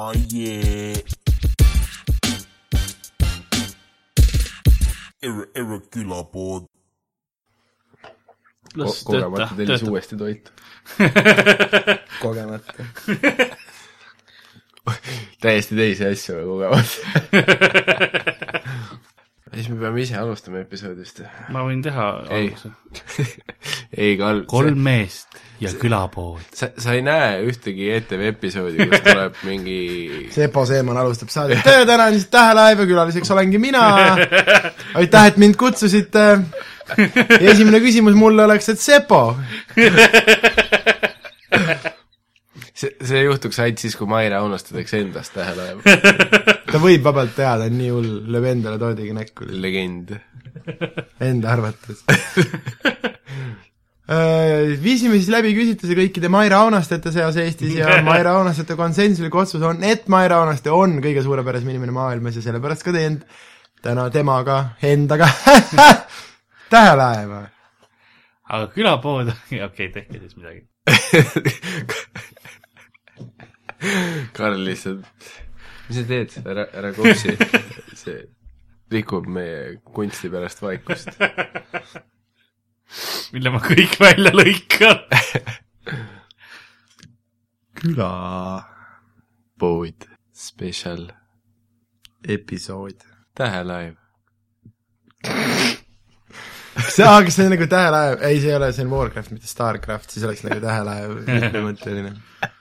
Oh yeah. Erre, Erre külapood. las kogemata tööta, tellis töötab. uuesti toitu. kogemata. täiesti teisi asju aga kogemata. siis me peame ise alustama episoodist. ma võin teha Ei. alguse. ei, Karl, kolm meest ja külapood. sa, sa ei näe ühtegi ETV episoodi, kus tuleb mingi Sepo Seeman alustab saadet. tere, täna on siis Tähelaev ja külaliseks olengi mina. aitäh, et mind kutsusite. ja esimene küsimus mulle oleks, et Sepo, see, see juhtuks ainult siis, kui Maire Aunaste teeks endast tähelaev. Ta võib vabalt teha, ta on nii hull, lööb endale toodiga näkku, legend. enda arvates. viisime siis läbi küsitluse kõikide Maire Aunastete seas Eestis ja Maire Aunastete konsensuslik otsus on, et Maire Aunaste on kõige suurepärasem inimene maailmas ja sellepärast ka teen täna temaga endaga tähelaeva. aga külapood, okei okay,, tehke siis midagi. Karl lihtsalt, mis sa teed, ära, ära kopsi. see rikub meie kunsti pärast vaikust. mille ma kõik välja lõikan. küla pood, spetsial, episood. tähelaev. see, aa, kas see on nagu tähelaev, ei, see ei ole, see on Warcraft, mitte Starcraft, siis oleks nagu tähelaev mitmemõtteline.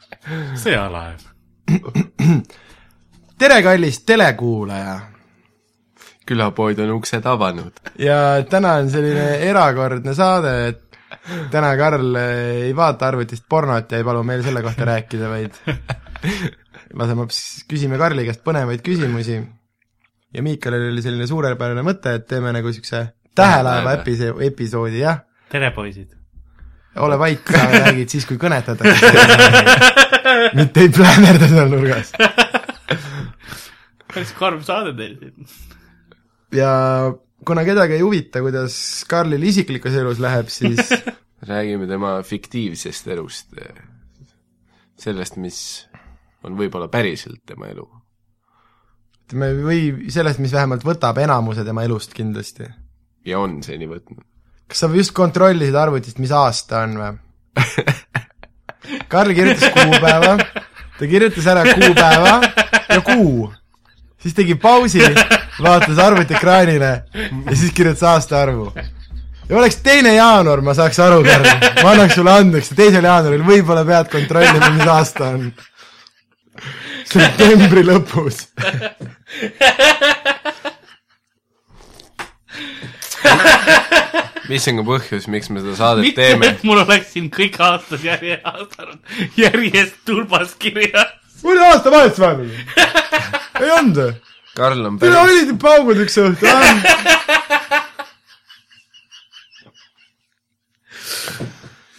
sõjalaev. tere, kallis telekuulaja külapood on uksed avanud. ja täna on selline erakordne saade, et täna Karl ei vaata arvutist pornot ja ei palu meil selle kohta rääkida, vaid laseme hoopis, küsime Karli käest põnevaid küsimusi ja Miikalil oli selline suurepärane mõte, et teeme nagu niisuguse tähelaeva epise-, episoodi, jah, tere, poisid. ole vait, sa räägid siis, kui kõnetatakse. mitte ei plähmerda seal nurgas. Päris karm saade teil siin. ja kuna kedagi ei huvita, kuidas Karlil isiklikus elus läheb, siis räägime tema fiktiivsest elust. sellest, mis on võib-olla päriselt tema elu. ütleme, või sellest, mis vähemalt võtab enamuse tema elust kindlasti. ja on seni võtnud. kas sa just kontrollisid arvutist, mis aasta on või? Karl kirjutas kuupäeva, ta kirjutas ära kuupäeva ja kuu. Siis tegi pausi, vaatas arvutiekraanile ja siis kirjutas aastaarvu. ja oleks teine jaanuar, ma saaks aru, Karl, ma annaks sulle andeks, teisel jaanuaril võib-olla pead kontrollima, mis aasta on. septembri lõpus. mis on ka põhjus, miks me seda saadet mitte, teeme et mul oleks siin kõik aastad järje, järjest tulbas kirjas. mul oli aastavahetus vahepeal. Ei olnud või? Karl on päris, olid ju paugud üks õhtu,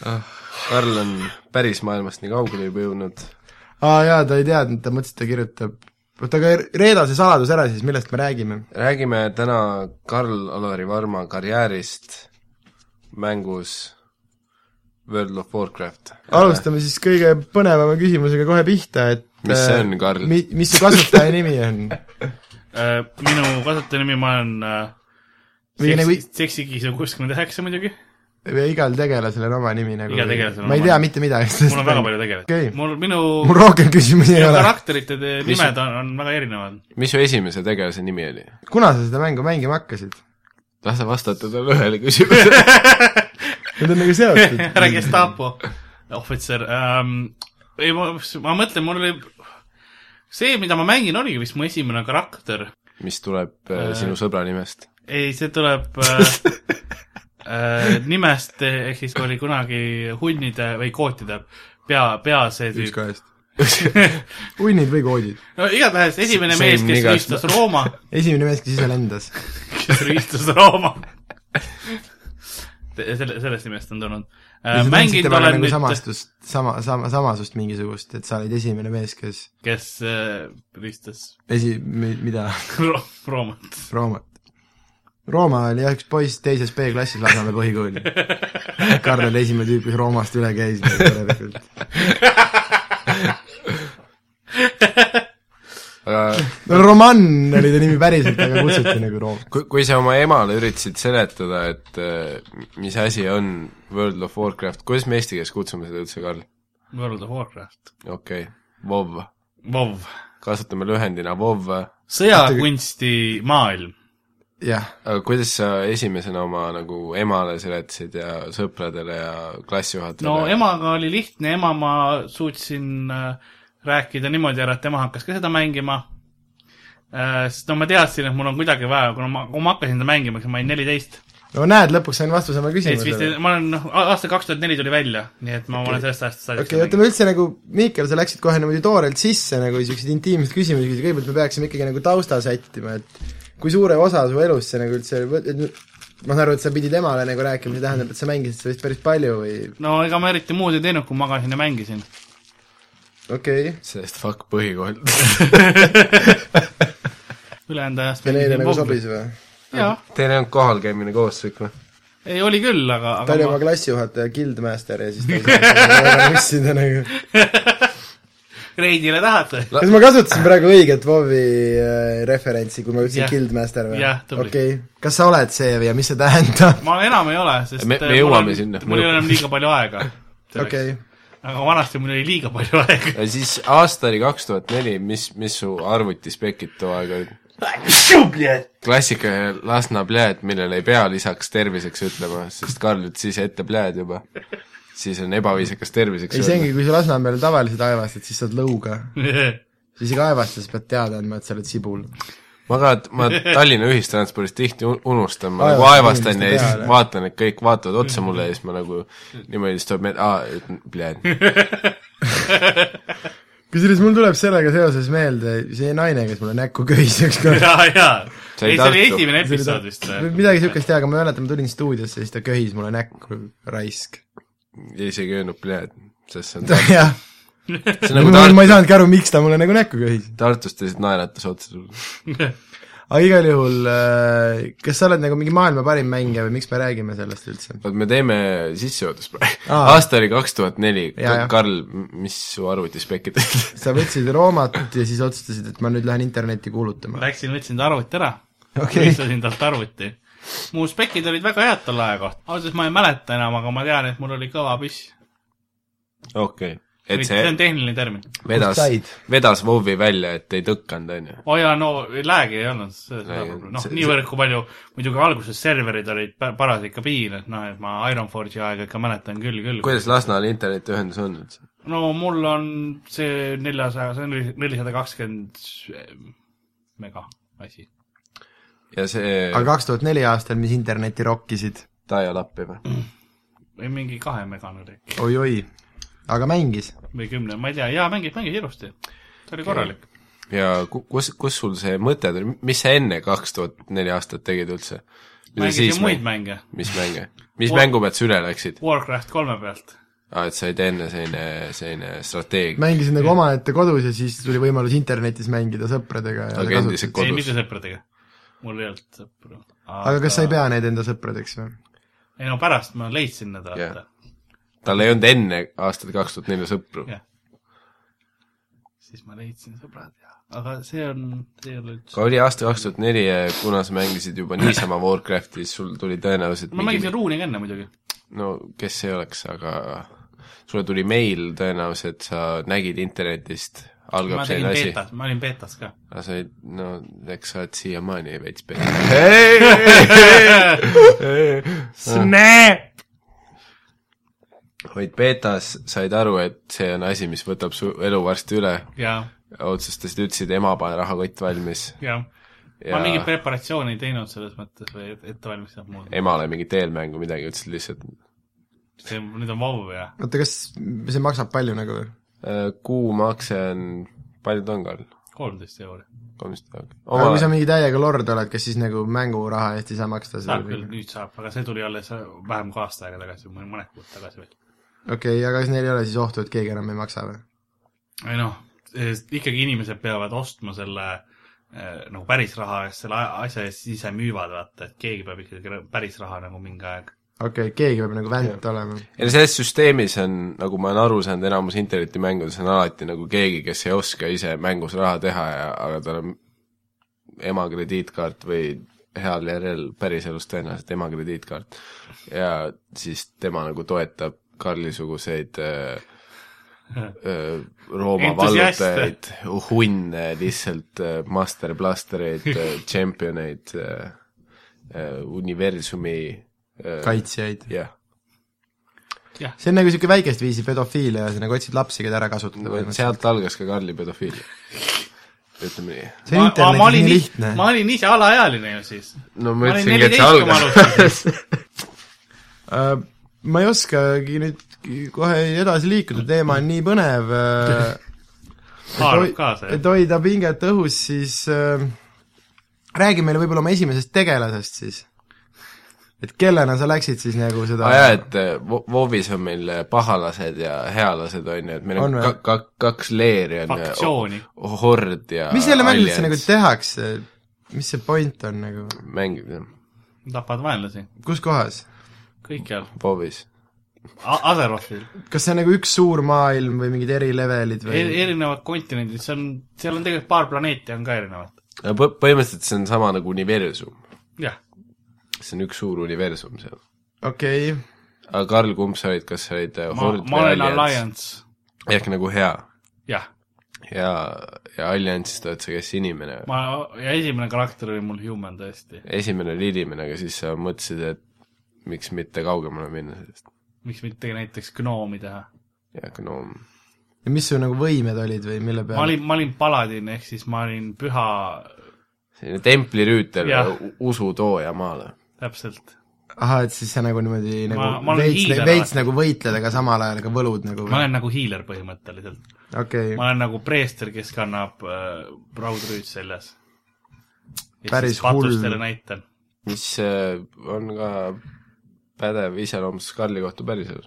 ah? Karl on päris maailmast nii kaugele juba jõudnud. aa jaa, ta ei teadnud, ta mõtles, et ta kirjutab oota, aga reeda see saladus ära siis, millest me räägime? räägime täna Karl-Alari Varma karjäärist mängus World of Warcraft. alustame siis kõige põnevama küsimusega kohe pihta, et Mis see äh, on, Karl? mi-, mis su kasutaja nimi on? Äh, minu kasutaja nimi, ma olen äh, Või nagu- seksikiisu kuuskümmend üheksa muidugi. igal tegelasel on oma nimi nagu. Igal tegelasel on ma ei tea mitte midagi. mul on väga palju tegelasi Okei. mul, minu, mul rohkem küsimusi ei ole. karakterite te- nimed on, on väga erinevad. mis su esimese tegelase nimi oli? kuna sa seda mängu mängima hakkasid? lase vastata talle ühele küsimusele. Need on nagu seotud. härra Gestapo ohvitser ähm,. ei, ma, ma mõtlen, mul oli, see, mida ma mängin, oligi vist mu esimene karakter. mis tuleb äh, sinu sõbra nimest? ei, see tuleb äh, äh, nimest, ehk siis oli kunagi hunnide või kootide pea, pea see üks tüüp. kahest. hunnid või koodid? no igatahes esimene Same mees, kes rüüstas Rooma, esimene mees, kes ise lendas. kes rüüstas Rooma. selle, sellest nimest on tulnud. tundsid mänginud olen nagu nüüd, samastust, sama, sama, samasust mingisugust, et sa olid esimene mees, kes kes äh, rüüstas esi-, mida, Ro- Roomat. Roomat. Rooma oli jah üks poiss teises B-klassis Lasnamäe põhikooli. Karl oli esimene tüüp, kes Roomast üle käis nagu tegelikult. Roman oli ta nimi päriselt, aga kutsuti nagu Room. kui, kui sa oma emale üritasid seletada, et äh, mis asi on World of Warcraft, kuidas me eesti keeles kutsume seda üldse, Karl? World of Warcraft. okei okay., WoW, WoW. kasutame lühendina WoW, sõjakunsti maailm. jah, aga kuidas sa esimesena oma nagu emale seletasid ja sõpradele ja klassijuhatajale no emaga oli lihtne, ema ma suutsin äh, rääkida niimoodi ära, et tema hakkas ka seda mängima. Sest no ma teadsin, et mul on kuidagi vaja, kuna ma, kui ma hakkasin seda mängima, siis ma olin neliteist. no näed, lõpuks sain vastuse oma küsimusele. ma olen, noh, aasta kaks tuhat neli tuli välja, nii et ma okay. olen sellest ajast saadik okei, ütleme üldse nagu, Miikel, sa läksid kohe niimoodi toorelt sisse nagu siukseid intiimseid küsimusi kõigepealt me peaksime ikkagi nagu tausta sättima, et kui suure osa su elust see nagu üldse ma saan aru, et sa pidid emale nagu rääkima, see tähendab, et sa mängisid seda vist päris palju või no ega ma eriti muud ei teinud, kui magasin ja mängisin. okei okay., sellest fuck põhikool ülejäänud ajast ja neile nagu sobis või? Teil ei olnud kohal käimine kohustuslik või? ei oli küll, aga, ta oli aga oma klassijuhataja Guildmaster ja siis ta ei saanud nussida nagu. ma reidile tahate? kas ma kasutasin praegu õiget WoW-i äh, referentsi, kui ma ütlesin Jah. Guildmaster või? Okei okay., kas sa oled see või ja mis see tähendab? ma enam ei ole, sest Me- me äh, jõuame mul on- sinna. mul ei ole enam liiga palju aega. okei aga vanasti mul oli liiga palju aega. ja siis aasta oli kaks tuhat neli, mis, mis su arvutispekid too aeg olid? Klassikaline Lasna pljääd, millele ei pea lisaks terviseks ütlema, sest Karl ütles ise ette pljääd juba. siis on ebaviisakas terviseks ei see ongi, kui sa Lasnamäel tavaliselt aevastad, siis saad lõuga. sa isegi aevastades pead teada andma, et sa oled sibul. ma ka, ma Tallinna ühistranspordis tihti un- unustan, ma nagu Aevastan ja siis vaatan, et kõik vaatavad otsa mulle ja siis ma nagu niimoodi, siis tuleb meelde, aa, pljääd. Kusjuures mul tuleb sellega seoses meelde see naine, kes mulle näkku köis ükskord. ja, ja. See oli ei, see oli Tartu. esimene episood vist. midagi niisugust jaa, aga ma mäletan, ma tulin stuudiosse, siis ta köhis mulle näkku, raisk. ja isegi ei öelnud pljääd, sest see on jah, see on ma, nagu ma ei Tartu, saanudki aru, miks ta mulle nagu näkku köhis. Tartust lihtsalt naeratas otsa sulle. aga igal juhul, kas sa oled nagu mingi maailma parim mängija või miks me räägime sellest üldse? oot, me teeme sissejuhatust praegu. Aa. aasta oli kaks tuhat neli Karl, mis su arvutispekid olid? sa võtsid raamatut ja siis otsustasid, et ma nüüd lähen internetti kuulutama. Läksin, võtsin ta arvuti ära. Okei. istusin talt arvuti. mu spekid olid väga head tol aja kohta. ausalt öeldes ma ei mäleta enam, aga ma tean, et mul oli kõva püss. okei, et see see on tehniline termin. vedas vedas WoW-i välja, et ei tõkkanud, on ju? oo jaa, no läägi ei olnud, Läägi- noh see-, niivõrd kui palju, muidugi alguses serverid olid paras ikka piin, et noh, et ma Ironforge'i aega ikka mäletan küll, küll. kuidas Lasnamäel internetiühendus on üldse? no mul on see neljasaja, see on neli- nelisada kakskümmend mega asi. ja see aga kaks tuhat neli aastal, mis internetti rokkisid dial-up'i või? või mingi kahemegane oli äkki oi-oi, aga mängis? või kümne, ma ei tea, jaa, mängis, mängis ilusti. ta oli korralik. ja ku- kus, kus sul see mõte tuli, mis sa enne kaks tuhat neli aastat tegid üldse? mängisin muid mänge. mis mänge? mis War- mängu pealt sa üle läksid? Warcraft kolme pealt. aa, et sa olid enne selline, selline strateegia. mängisin nagu omaette kodus ja siis tuli võimalus internetis mängida sõpradega ja Aga endiselt ei, Kodus. mitte sõpradega. mul ei olnud sõpru. aga kas sa ei pea neid enda sõpradeks või? ei no pärast ma leidsin nad, Jah. vaata. Tal ei olnud enne aastat kaks tuhat neli sõpru. siis ma leidsin sõbrad ja, aga see on, see ei ole üldse. aga oli aasta kaks tuhat neli ja kuna sa mängisid juba niisama Warcrafti, siis sul tuli tõenäoliselt ma mängisin Ruuni ka enne muidugi. no kes ei oleks, aga sulle tuli meil tõenäoliselt, sa nägid internetist, algab selline asi. beetas, ma olin beetas ka. aga sa olid, no eks sa oled siiamaani veits pehme. Snap! Olid beetas, said aru, et see on asi, mis võtab su elu varsti üle, ja, otsustasid, ütlesid, ema, pane rahakott valmis ja. ja ma mingit preparatsiooni ei teinud selles mõttes või et- ettevalmistab mul. emale mingit eelmängu midagi, ütlesid lihtsalt see, nüüd on WoW ja. oota, kas see maksab palju nagu või? äh, kuumakse on, palju ta on, Karl? kolmteist euri. kolmsada eurot. aga kui sa mingi täiega lord oled, kas siis nagu mänguraha eest ei saa maksta saab seda küll, nüüd saab, aga see tuli alles vähem kui aasta aega tagasi, mõned kuud tagasi veel. Okei okay,, aga kas neil ei ole siis ohtu, et keegi enam ei maksa või? ei noh, ikkagi inimesed peavad ostma selle eh, nagu päris raha eest selle asja eest, siis ise müüvad, vaata, et keegi peab ikkagi päris raha nagu mingi aeg. okei okay,, keegi peab nagu vänt olema. ei no selles süsteemis on, nagu ma olen aru saanud, enamus internetimängudes on alati nagu keegi, kes ei oska ise mängus raha teha ja, aga tal on ema krediitkaart või heal järjel päriselus tõenäoliselt ema krediitkaart. ja siis tema nagu toetab Karli-suguseid äh, äh, Rooma vallutajaid, hunne lihtsalt äh, master blastereid championeid äh, universumi kaitsjaid. jah, see on nagu niisugune väikest viisi pedofiilia ja sa nagu otsid lapsi, keda ära kasutada sealt algas ka Karli pedofiilia. ütleme nii. see on internetis nii lihtne. ma olin ise alaealine ju siis. no ma ütlesingi, et see algas. Äh, ma ei oskagi nüüd kohe edasi liikuda, teema on nii põnev. haarab kaasa, et hoida pinget õhus, siis äh, räägi meile võib-olla oma esimesest tegelasest siis. et kellena sa läksid siis nagu seda aa jaa, et äh, Vo- WoW-is on meil äh, pahalased ja healased on ju, et meil on, On ka, ka, kaks leeri on ju, Hord ja mis selle mängu üldse nagu tehakse, mis see point on nagu, mängib jah, tapad vaenlasi, kus kohas? kõikjal. WoW-is. Azerothil, kas see on nagu üks suur maailm või mingid erilevelid või? erinevad kontinendid, see on, seal on tegelikult paar planeeti on ka erinevad. põhimõtteliselt see on sama nagu universum, jah, see on üks suur universum seal. okei okay., aga Karl, kumb sa olid, kas sa olid äh, ma, Hord ma või olen Alliance? Alliance, ehk nagu hea jah. ja, ja Alliance'ist oled sa kes inimene? ma, ja esimene karakter oli mul human tõesti. esimene oli inimene, aga siis sa mõtlesid, et miks mitte kaugemale minna sellest. miks mitte näiteks gnoomi teha. ja gnoom. ja mis su nagu võimed olid või mille ma peale? olin, ma olin paladin, ehk siis ma olin püha, selline templirüütel Jah., usutooja maale. täpselt. ahah, et siis sa nagu niimoodi nagu Ma- ma veits, veits nagu võitled, aga samal ajal ka võlud nagu ma olen nagu hiiler põhimõtteliselt. okei ma olen nagu preester, kes kannab äh, raudrüüd seljas. Päris hull. näitan. mis äh, on ka pädev iseloomustus Karli kohta päriselus.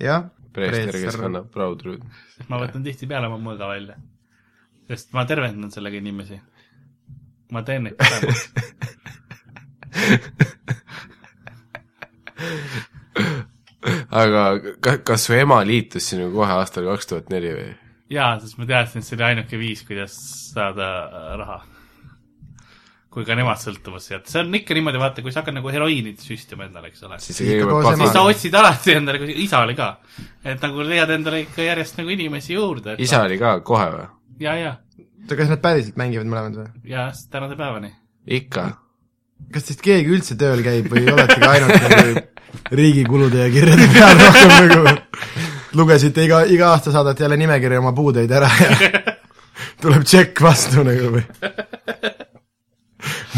jah, preester, kes kannab sest ma võtan tihtipeale oma mõõga välja. sest ma tervendan sellega inimesi. ma teen neid paremaks. aga ka, kas su ema liitus sinuga kohe aastal kaks tuhat neli või? jaa, sest ma teadsin, et see oli ainuke viis, kuidas saada äh, raha. Kui ka nemad sõltuvusse jätta, see on ikka niimoodi, vaata, kui sa hakkad nagu heroiini süstima endale, eks ole. siis Ikka sa otsid alati endale, kui isa oli ka, et nagu leiad endale ikka järjest nagu inimesi juurde. isa oli ka kohe või? ja, ja, oota, kas nad päriselt mängivad mõlemad või? ja tänase päevani. ikka. kas teist keegi üldse tööl käib või oletegi ainult nagu riigi kulude ja kirjade peal rohkem nagu lugesite iga, iga aasta saadate jälle nimekirja oma puudeid ära ja tuleb tšekk vastu nagu või?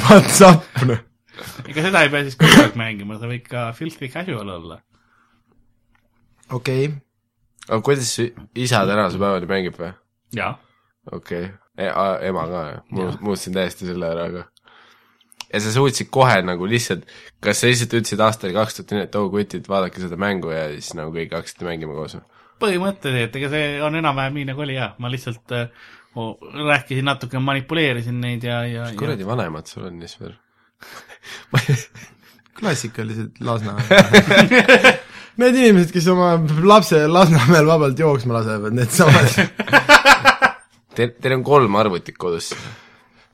What's up, noh. ega seda ei pea siis kogu aeg mängima, sa võid ka filtri casual olla. okei okay., aga kuidas isa tänase päevani mängib või? jaa, okei okay. e, ema ka ma muutusin täiesti selle ära, aga ja sa suutsid kohe nagu lihtsalt, kas sa lihtsalt ütlesid aastal kaks tuhat neli, et oh kutid, vaadake seda mängu ja siis nagu kõik hakkasite mängima koos või? põhimõtteliselt, ega see on enam-vähem nii nagu oli jah, ma lihtsalt äh, ma rääkisin natuke, manipuleerisin neid ja, ja, ja kuradi vanemad sul on siis veel? klassikalised Lasnamäe. Need inimesed, kes oma lapse Lasnamäel vabalt jooksma lasevad, needsamad. Teil, teil on kolm arvutit kodus.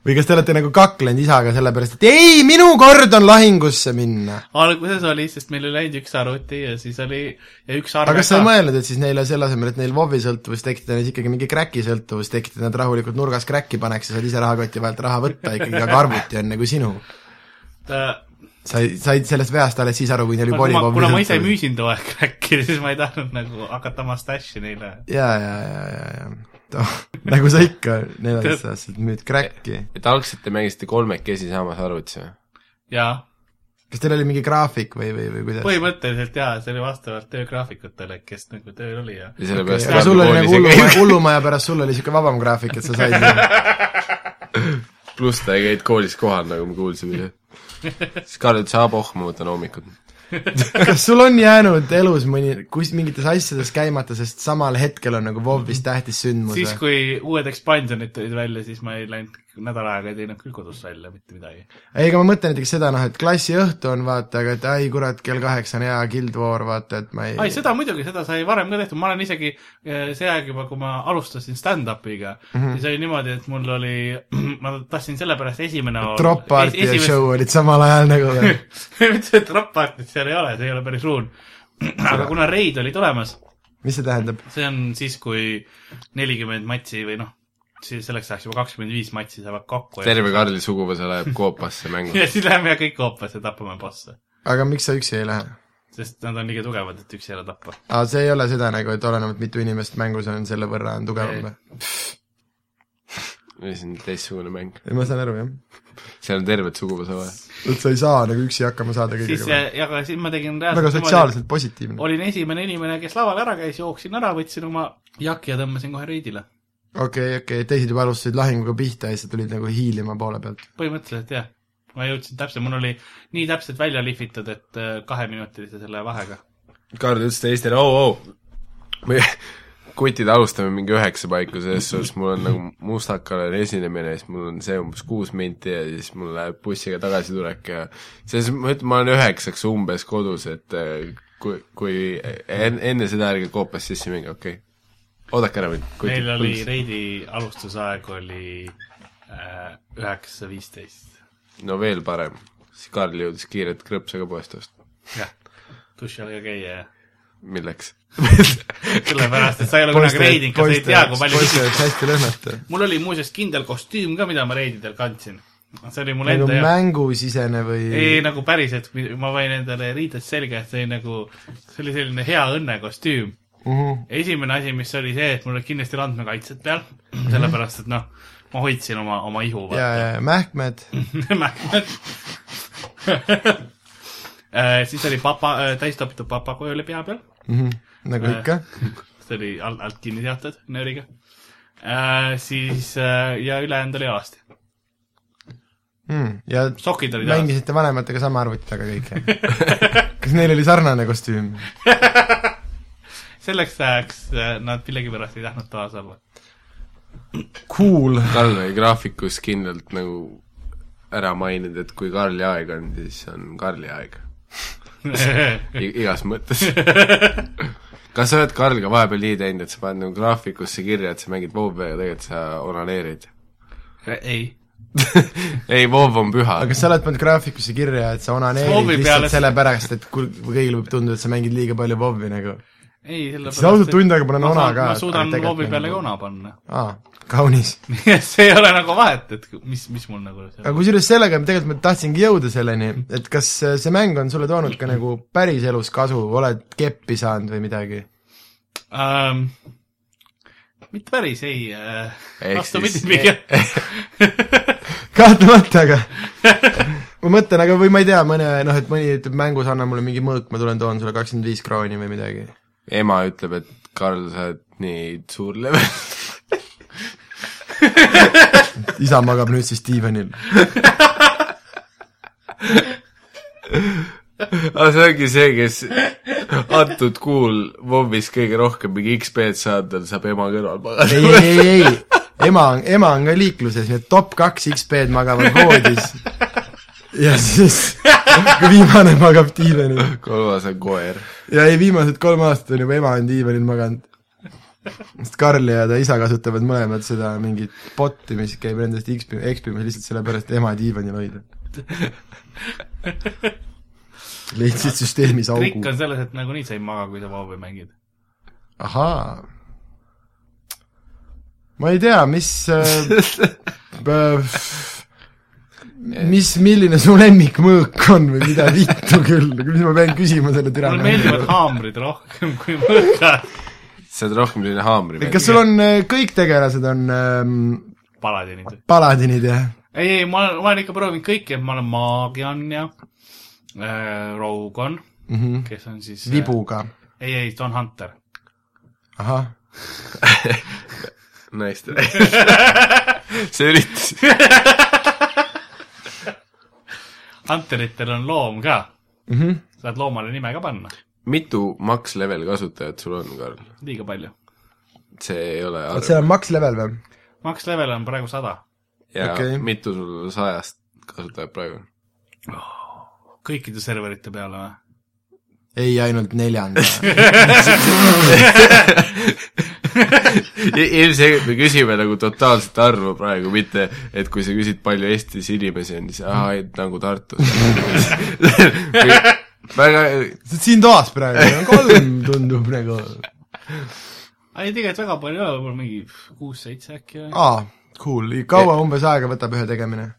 Või kas te olete nagu kaklenud isaga sellepärast, et ei, minu kord on lahingusse minna? alguses oli, sest meil oli ainult üks arvuti ja siis oli ja üks arve aga kas sa ei mõelnud, et siis neile selle asemel, et neil WoW-i sõltuvus tekitada, neis ikkagi mingi crack'i sõltuvus tekitada, nad rahulikult nurgas crack'i paneks ja saad ise rahakoti vahelt raha võtta ikkagi, aga arvuti on nagu sinu. ta, sai, said sellest veast alles siis aru, kui neil oli kuna, kuna ma ise müüsin too aeg crack'i, siis ma ei tahtnud nagu hakata oma stash'i neile. jaa, jaa, jaa, jaa, jaa. nagu sa ikka neljateistaastaselt müüd crack'i. et algselt te mängisite kolmekesi samas arvutis või? jaa, kas teil oli mingi graafik või, või, või kuidas? põhimõtteliselt jaa, see oli vastavalt töögraafikutele, kes nagu tööl oli ja ja sellepärast aga sul oli nagu hullumaja, hullumaja pärast, sul oli niisugune vabam graafik, et sa said pluss ta ei käinud koolis kohal, nagu me kuulsime. siis Karl ütles, aa pohh, ma võtan hommikud. kas sul on jäänud elus mõni, kus mingites asjades käimata, sest samal hetkel on nagu WoW-is tähtis sündmus siis, kui uued expansionid tulid välja, siis ma ei läinud nädal aega ei teinud küll kodust välja mitte midagi. ei, ega ma mõtlen näiteks seda noh, et klassiõhtu on vaata, aga et ai kurat, kell kaheksa on hea Guild War, vaata et ma ei ai, seda muidugi, seda sai varem ka tehtud, ma olen isegi eh, see aeg juba, kui ma alustasin stand-up'iga mm. -hmm. siis oli niimoodi, et mul oli, ma tahtsin sellepärast esimene Drop Party ja show olid samal ajal nagu või? mitte, Drop Party't seal ei ole, see ei ole päris ruun. aga kuna reid oli tulemas, mis see tähendab? see on siis, kui nelikümmend matsi või noh, siis selleks ajaks juba kakskümmend viis matsi saavad kokku. terve Karli suguvõsa läheb koopasse mängu. ja siis läheme kõik hoopasse, tapame bosse. aga miks sa üksi ei lähe? sest nad on liiga tugevad, et üksi ära tappa. aa, see ei ole seda nagu, et olenevalt mitu inimest mängus on, selle võrra on tugevam või? või see on teistsugune mäng. ma saan aru, jah. seal on tervet suguvõsa vaja. et sa ei saa nagu üksi hakkama saada siis, kõigega. ja aga siis ma tegin väga reaalselt sotsiaalselt positiivne. olin esimene inimene, kes laval ära käis, jooksin ära, võtsin oma jaki ja tõmbasin kohe reidile. okei, okei, teised juba alustasid lahinguga pihta ja siis tulid nagu hiilima poole pealt. põhimõtteliselt jah, ma jõudsin täpselt, mul oli nii täpselt välja lihvitud, et äh, kaheminutilise selle vahega. Karl ütles teistele, oo, oo, me kutid alustame mingi üheksa paiku, selles suhtes mul on nagu mustakale esinemine ja siis mul on see umbes kuus minti ja siis mul läheb bussiga tagasitulek ja selles mõttes ma ütlen, ma olen üheksaks umbes kodus, et äh, kui, kui en, enne seda ärge koopast sisse minge, okei okay.. Oodake ära mind. meil oli reidi alustusaeg oli äh, üheksa viisteist. no veel parem, siis Karl jõudis kiirelt krõpsaga poest osta. jah, duši all ka käia ja milleks? sellepärast, et sa ei ole kunagi reidinud, kas sa ei tea, kui palju poiste jaoks hästi lõhnata. mul oli muuseas kindel kostüüm ka, mida ma reididel kandsin. see oli mul nagu enda jaoks. mängusisene või ei, nagu päriselt, ma panin endale riided selga, et see oli nagu, see oli selline hea õnnekostüüm. Mhm. esimene asi, mis oli see, et mul olid kindlasti randmekaitsed peal, sellepärast et noh, ma hoidsin oma, oma ihu. ja, ja mähkmed, mähkmed. siis oli papa, täistopitud papagoja oli pea peal, nagu ikka. see oli alt, alt kinni seatud nööriga. siis äh, ja ülejäänud oli alasti. Mm. ja sokid olid mängisite vanematega sama arvuti taga kõik, jah? kas neil oli sarnane kostüüm? Selleks ajaks äh, nad millegipärast ei tahtnud toas olla. Cool. Karl oli graafikus kindlalt nagu ära maininud, et kui Karli aeg on, siis on Karli aeg igas mõttes. kas sa oled Karliga vahepeal nii teinud, et sa paned nagu graafikusse kirja, et sa mängid WoW-i ja tegelikult sa onaneerid? ei. ei, WoW on püha aga. kas sa oled pannud graafikusse kirja, et sa onaneerid Soovi lihtsalt peale- sellepärast, et kui kui kõigile võib tunduda, et sa mängid liiga palju WoW-i nagu? ei, sellepärast siis ausalt tund aega panen ma ona ka. ma suudan loobi peale ka ona panna. aa, kaunis. nii et see ei ole nagu vahet, et mis, mis mul nagu aga kusjuures sellega ma tegelikult ma tahtsingi jõuda selleni, et kas see mäng on sulle toonud ka nagu päriselus kasu, oled keppi saanud või midagi? ähm,. mitte päris, ei äh,. Vastupidi pigem. kahtlemata, aga ma mõtlen, aga või ma ei tea, mõne noh, et mõni ütleb mängus anna mulle mingi mõõk, ma tulen toon sulle kakskümmend viis krooni või midagi. Ema ütleb, et Karl, sa oled nii suur level. isa magab nüüd siis diivanil. aga see ongi see, kes antud kuul WoW-is kõige rohkem mingi XP-d saanud on, saab ema kõrval magada. ei, ei, ei, ei, ema on, ema on ka liikluses, et top kaks XP-d magavad voodis. ja siis, kui viimane magab diivanil. kolmas on koer. ja ei, viimased kolm aastat on juba ema on diivanil maganud. sest Karl ja ta isa kasutavad mõlemad seda mingit bot'i, mis käib nendest XP, XP-mas lihtsalt sellepärast, et ema diivanil hoida. leidsid süsteemis trikk augu. on selles, et nagunii sa ei maga, kui sa WoW-i mängid. ahaa. ma ei tea, mis äh, mis, milline su lemmikmõõk on või mida vittu küll, mis ma pean küsima selle türa mulle meeldivad haamrid rohkem kui mõõkad. sa oled rohkem selline haamri kas sul on äh, kõik tegelased on ähm, paladinid. paladinid jah? ei, ei, ma olen, ma olen ikka proovinud kõiki, et ma olen Magian ja äh, Rogon mm -hmm. kes on siis vibuga, äh, ei, ei, Don Hunter. ahah, naiste see üritus. Hunteritel on loom ka, mm -hmm. saad loomale nime ka panna, mitu max level kasutajat sul on, Karl? liiga palju. see ei ole vot see on max level või? Max level on praegu sada. ja okay. mitu sul sajast kasutajat praegu on? kõikide serverite peale või? ei, ainult neljanda. ilmselgelt me küsime nagu totaalset arvu praegu, mitte et kui sa küsid, palju Eestis inimesi on, siis aa, et nagu Tartus. väga, siin toas praegu, kolm tundub nagu. ei, tegelikult väga palju ei ole, võib-olla mingi kuus-seitse äkki või? aa, cool, kaua umbes aega võtab ühe tegemine?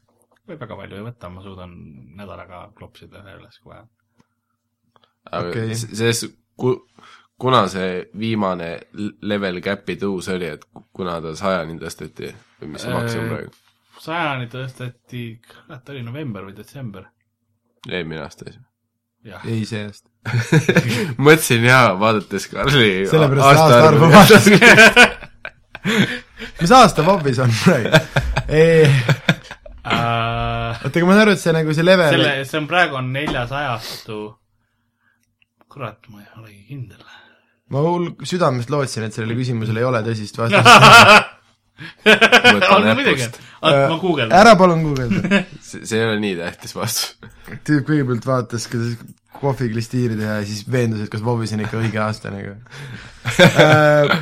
või väga palju ei võta, ma suudan nädalaga klopsida ühe üles, aga Okei. okay. selles, ku-, kuna see viimane level cap'i tõus oli, et ku- kuna ta sajani tõsteti või mis see Äh, praegu? sajani tõsteti, kurat, oli november või detsember? eelmine aasta siis. ei, see aasta. mõtlesin jaa, vaadates Karli sellepärast aastaarvu vaatasin. mis aasta Bobis on praegu? Äh, oota, aga ma saan aru, et see nagu see level selle, see on praegu on neljas ajastu. kurat, ma ei olegi kindel. Ma hull südamest lootsin, et sellele küsimusele ei ole tõsist vastust. on muidugi, ma guugeldan. ära palun guugelda. see, see ei ole nii tähtis vastus. tüüp kõigepealt vaatas, kuidas kohviklistiiri teha ja siis veendus, et kas Bobis on ikka õige aasta nagu äh,.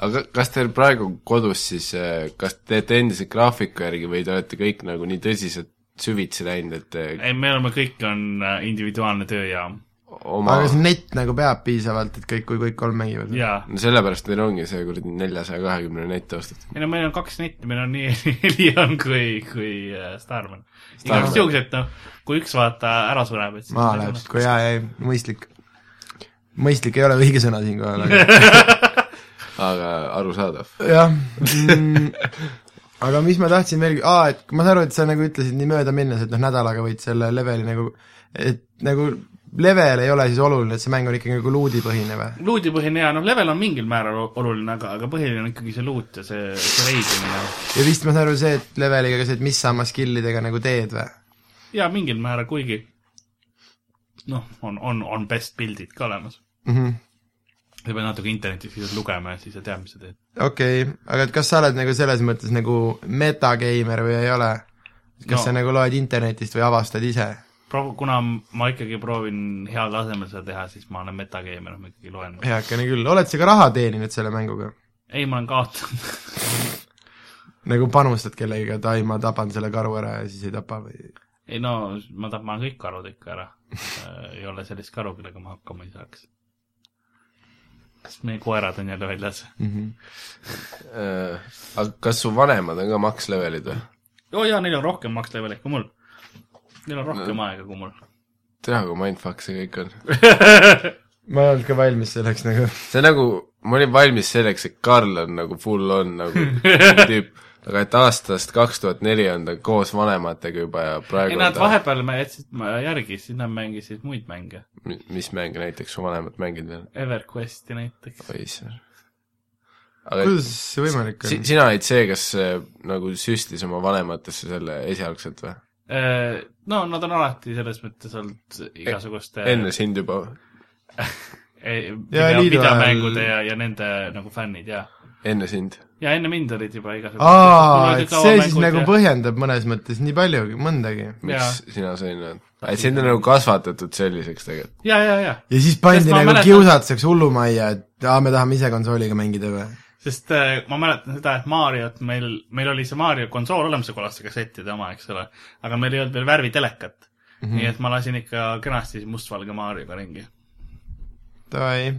aga kas teil praegu kodus siis, kas te teete endiselt graafiku järgi või te olete kõik nagu nii tõsiselt süvitsi läinud, et ei, me oleme, kõik on äh, individuaalne tööjaam oma aga kas net nagu peab piisavalt, et kõik, kui kõik kolm mängivad? ja no sellepärast teil ongi see kuradi neljasaja kahekümne nett ostetud. ei no meil on kaks netti, meil on nii Elion kui, kui äh, Starman. Starman. igaks juhuks, et noh, kui üks vaata ära sureb, et siis maha läheb, kui jaa, ei, mõistlik. mõistlik ei ole õige sõna siinkohal, aga aga arusaadav. jah mm,. aga mis ma tahtsin veel, aa, et ma saan aru, et sa nagu ütlesid nii möödaminnes, et noh, nädalaga võid selle leveli nagu, et nagu level ei ole siis oluline, et see mäng on ikkagi nagu luudipõhine või? luudipõhine ja noh, level on mingil määral oluline, aga, aga põhiline on ikkagi see luut ja see, see reisimine. ja vist ma saan aru see, et leveliga ka see, et mis sa oma skill'idega nagu teed või? ja mingil määral, kuigi noh, on, on, on best pildid ka olemas. Mhm. sa pead natuke internetis siis lugema ja siis sa tead, mis sa teed. okei okay., aga et kas sa oled nagu selles mõttes nagu metageimer või ei ole? kas no. sa nagu loed internetist või avastad ise? Pro-, kuna ma ikkagi proovin heal tasemel seda teha, siis ma olen metageimer, ma ikkagi loen. heakene küll, oled sa ka raha teeninud selle mänguga? ei, ma olen kaotanud. nagu panustad kellegagi, et ai, ma tapan selle karu ära ja siis ei tapa või? ei no, ma tapan kõik karud ikka ära. ei ole sellist karu, kellega ma hakkama ei saaks. sest meie koerad on jälle väljas. Mm -hmm. Äh, aga kas su vanemad on ka max-levelid või? oo jaa, neil on rohkem max levelit kui mul. Neil on rohkem no. aega kui mul. tea, kui mindfuck see kõik on. ma ei olnud ka valmis selleks nagu. see nagu, ma olin valmis selleks, et Karl on nagu full on nagu tüüp, aga et aastast kaks tuhat neli on ta koos vanematega juba ja praegu ei nad ta vahepeal ma järgi, siis nad mängisid muid mänge. Mi- mis mänge näiteks su vanemad mänginud veel? EverQuesti näiteks. oi issand. aga kuidas see võimalik si on? sina olid see, kes äh, nagu süstis oma vanematesse selle esialgselt või? Äh, no nad on alati selles mõttes olnud igasuguste enne sind juba Ja video, videomängude ja, ja nende nagu fännid ja. enne sind? ja enne mind olid juba igasugused aa, et see siis nagu ja... põhjendab mõnes mõttes nii paljugi, mõndagi. miks Jaa. sina sõin oled? et sind on nagu kasvatatud selliseks tegelikult. ja, ja, ja, ja siis pandi nagu mäletan- kiusatuseks hullumajja, et aa, me tahame ise konsooliga mängida või? Sest äh, ma mäletan seda, et Mariot meil, meil oli see Mario konsool olemas, kollaste kassettide oma, eks ole, aga meil ei olnud veel värvitelekat mm. -hmm. nii et ma lasin ikka kenasti mustvalge Marioga ringi. Davai.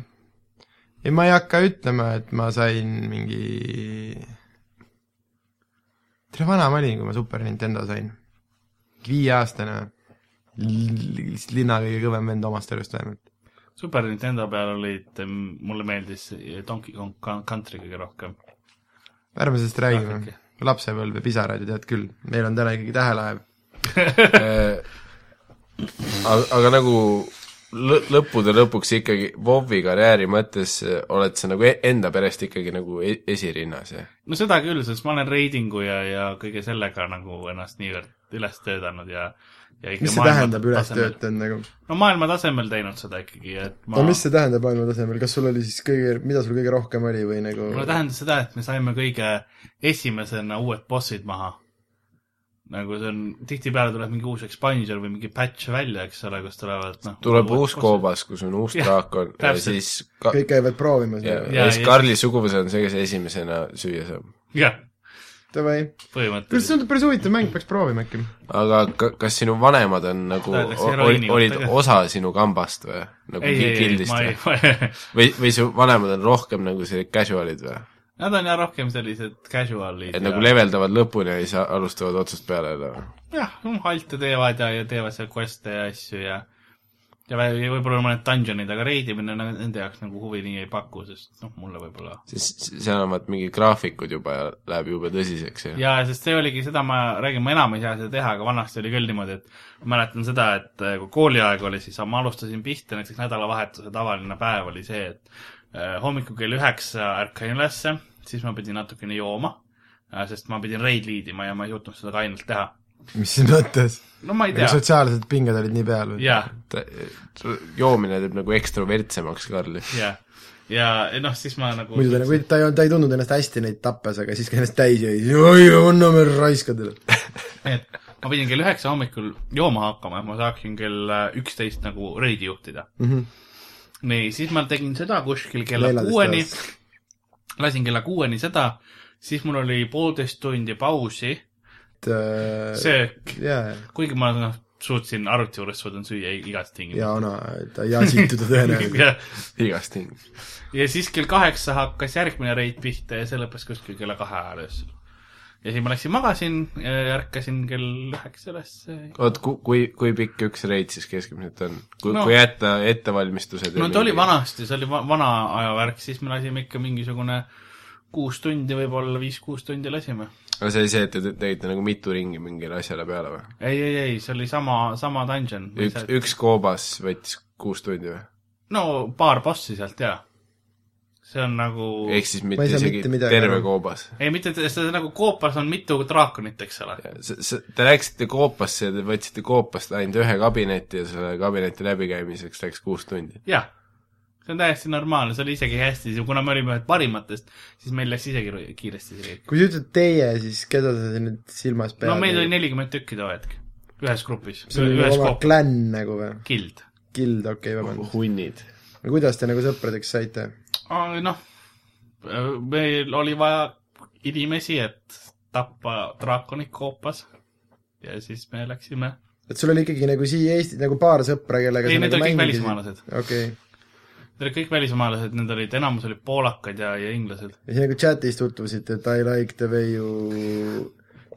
ei, ma ei hakka ütlema, et ma sain mingi tere vana ma olin, kui ma Super Nintendo sain. viieaastane. lihtsalt linna kõige kõvem vend omast arust vähemalt. Super Nintendo peal olid, mulle meeldis Donkey Kong Country kõige rohkem. ärme sellest räägime lapsepõlve pisarad ju tead küll, meil on täna ikkagi tähelaev. aga, aga nagu lõ- lõppude lõpuks ikkagi WoW-i karjääri mõttes äh, oled sa nagu e- enda perest ikkagi nagu e- esirinnas, jah? no seda küll, sest ma olen reidingu ja, ja kõige sellega nagu ennast niivõrd üles töötanud ja mis see tähendab üles töötanud nagu? no maailma tasemel teinud seda ikkagi, et ma no mis see tähendab maailma tasemel, kas sul oli siis kõige, mida sul kõige rohkem oli või nagu mulle tähendas seda, et me saime kõige esimesena uued bossid maha. nagu see on, tihtipeale tuleb mingi uus expansion või mingi patch välja, eks ole, kus tulevad noh tuleb uus. koobas, kus on uus draakon ja täpselt. siis ka- kõik käivad proovimas ja, ja Ja- siis ja Karli suguvõsa on see, kes esimesena süüa saab. jah, Davai, kuule see tundub päris huvitav mäng, peaks proovima äkki. aga ka, kas sinu vanemad on nagu, olid ka. osa sinu kambast või? nagu ei, ei, ei, gildist ma või ei,, või, või su vanemad on rohkem nagu sellised casual'id või? nad on jah rohkem sellised casual'id et nagu leveldavad lõpuni ja siis alustavad otsast peale jälle või? jah, halte teevad ja, ja teevad seal quest'e ja asju ja ja võib-olla mõned dungeonid, aga reidimine nende jaoks nagu huvi nii ei paku, sest noh, mulle võib-olla siis seal on vaat mingid graafikud juba ja läheb jube tõsiseks ja, ja sest see oligi seda, ma räägin, ma enam ei saa seda teha, aga vanasti oli küll niimoodi, et ma mäletan seda, et äh, kui kooliaeg oli, siis ma alustasin pihta, näiteks nädalavahetuse tavaline päev oli see, et äh, hommikul kell üheksa ärkasin ülesse, siis ma pidin natukene jooma, sest ma pidin raid liidima ja ma ei suutnud seda kainelt teha. Mis siin mõttes? no ma ei tea, sotsiaalsed pinged olid nii peal või? ta, joomine teeb nagu ekstrovertsemaks Karli. ja, ja noh, siis ma nagu muidu ta nagu, ta ei olnud, ta ei tundnud ennast hästi neid tappes, aga siis, kui ennast täis jõi, oi, anname raiskadele. et ma pidin kell üheksa hommikul jooma hakkama, et ma saaksin kell äh, üksteist nagu reidi juhtida. nii, siis ma tegin seda kuskil kella kuueni, lasin kella kuueni seda, siis mul oli poolteist tundi pausi, see söök, jaa, kuigi ma noh, suutsin arvuti juures suudan süüa igast ja tingimustes. ona, ta ei jasituda tõenäoliselt. ja, igast ting-. ja siis kell kaheksa hakkas järgmine reid pihta ja see lõppes kuskil kella kahe ajal öösel. ja siis ma läksin magasin, ärkasin kell üheksa üles. oot, ku-, kui, kui pikk üks reid siis keskmiselt on? kui No- kui jätta ettevalmistused no ta oli. vanasti, see oli va vana aja värk, siis me lasime ikka mingisugune kuus tundi, võib-olla viis-kuus tundi lasime. aga see oli see, et te te- tegite nagu mitu ringi mingile asjale peale või? ei, ei, ei, see oli sama, sama dungeon. üks, üks koobas võttis kuus tundi või? no paar bossi sealt jaa. see on nagu, ehk siis mitte isegi mitte midagi terve koobas. ei mitte, see nagu koopas on mitu draakonit, eks ole. Te läksite koopasse ja te võtsite koopast ainult ühe kabineti ja selle kabineti läbikäimiseks läks kuus tundi. jah, see on täiesti normaalne, see oli isegi hästi, kuna me olime ühed parimatest, siis meil läks isegi kiiresti see kõik. kui sa ütled teie, siis keda sa siin nüüd silmas pead? no meid oli nelikümmend tükki too hetk, ühes grupis, see oli ühes oma klann nagu või? guild. Guild, okei okay,, vabandust. hunnid. no kuidas te nagu sõpradeks saite? noh, meil oli vaja inimesi, et tappa draakonit koopas ja siis me läksime, et sul oli ikkagi nagu siia Eesti nagu paar sõpra, kellega ei, need nagu olid kõik välismaalased. okei okay.. Need olid kõik välismaalased, need olid, enamus olid poolakad ja, ja inglased. ja siis nagu chatis tutvusite, et I like the way you,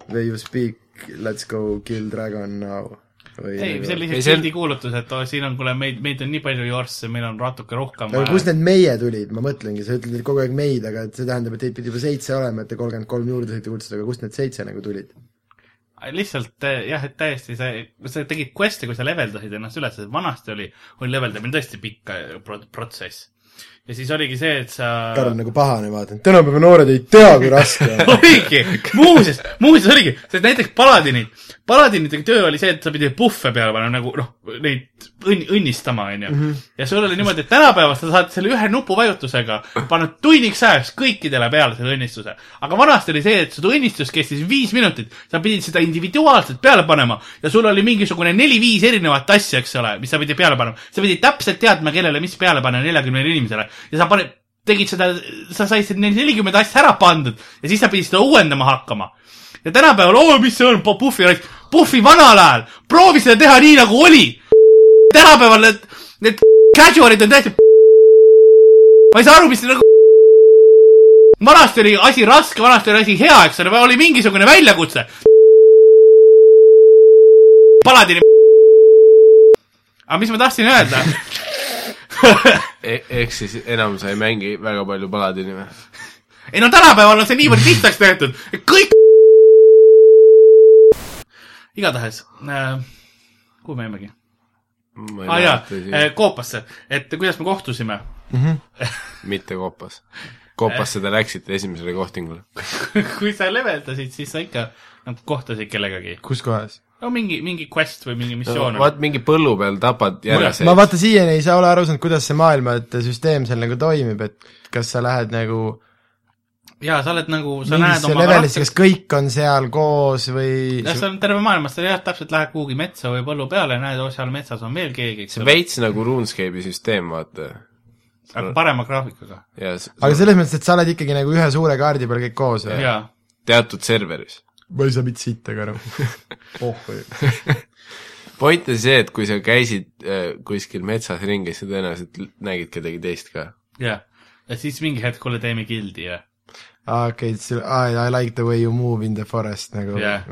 way you speak, let's go kill dragon now. või ei, see oli lihtsalt sildi kuulutus, et oo, siin on, kuule, meid, meid on nii palju jorsse, meil on natuke rohkem aga kust need meie tulid, ma mõtlengi, sa ütled et kogu aeg meid, aga et see tähendab, et teid pidi juba seitse olema, et te kolmkümmend kolm juurde saite kutsuda, aga kust need seitse nagu tulid? Lihtsalt eh, jah, et täiesti see, sa tegid quest'e, kui sa leveldasid ennast üles, vanasti oli, oli leveldamine tõesti pikk eh, pro protsess. Ja siis oligi see, et sa Karl nagu pahane, vaatan, tänapäeva noored ei tea, kui raske on. oligi, muuseas, muuseas oligi, sest näiteks paladinid, paladinitega töö oli see, et sa pidid puhve peale panema nagu noh, neid õnn-, õnnistama, onju. ja sul oli niimoodi, et tänapäeval sa saad selle ühe nupuvajutusega panna tunniks ajaks kõikidele peale selle õnnistuse. aga vanasti oli see, et seda õnnistus kestis viis minutit, sa pidid seda individuaalselt peale panema ja sul oli mingisugune neli-viis erinevat asja, eks ole, mis sa pidid peale panema. sa pidid täpselt teadma, kellele mis peale panna neljakümnele inimesele ja sa paned, tegid seda, sa said need nelikümmend asja ära pandud ja siis sa pidid seda uuendama hakkama. ja tänapäeval, oo, mis see on, Puffi raisk, Puffi vanal ajal, proovi seda teha nii, nagu oli. tänapäeval need, need casual'id on täiesti ma ei saa aru, mis nagu vanasti oli asi raske, vanasti oli asi hea, eks ole, oli mingisugune väljakutse. paladini. aga mis ma tahtsin öelda? E ehk siis enam sa ei mängi väga palju paladini või? ei no tänapäeval on see niivõrd lihtsaks tehtud, et kõik. igatahes äh,, kuhu me jäimegi? ma aa ei jaa äh, Koopasse, et kuidas me kohtusime. mitte koopas. koopasse te läksite esimesele kohtingule. kui sa leveldasid, siis sa ikka nagu kohtasid kellegagi. kus kohas? No mingi, mingi quest või mingi missioon vaat mingi põllu peal tapad järjeseid ma. vaata siiani ei saa ole aru saanud, kuidas see maailmade süsteem seal nagu toimib, et kas sa lähed nagu jaa, sa oled nagu, sa näed oma levelisse, kas kõik on seal koos või jah, sa oled terve maailmas, sa jah, täpselt lähed kuhugi metsa või põllu peale ja näed, oh seal metsas on veel keegi, see on veits nagu RuneScape'i süsteem, vaata. aga parema graafikaga. ja aga selles mõttes, et sa oled ikkagi nagu ühe suure kaardi peal kõik koos või? teatud serveris. Ma ei saa mitte sittagi aru. oh, point on see, et kui sa käisid äh, kuskil metsas ringi, sa tõenäoliselt nägid kedagi teist ka. jah. ja siis mingi hetk, kuule, teeme gildi ja okei, I, I like the way you move in the forest nagu Jah.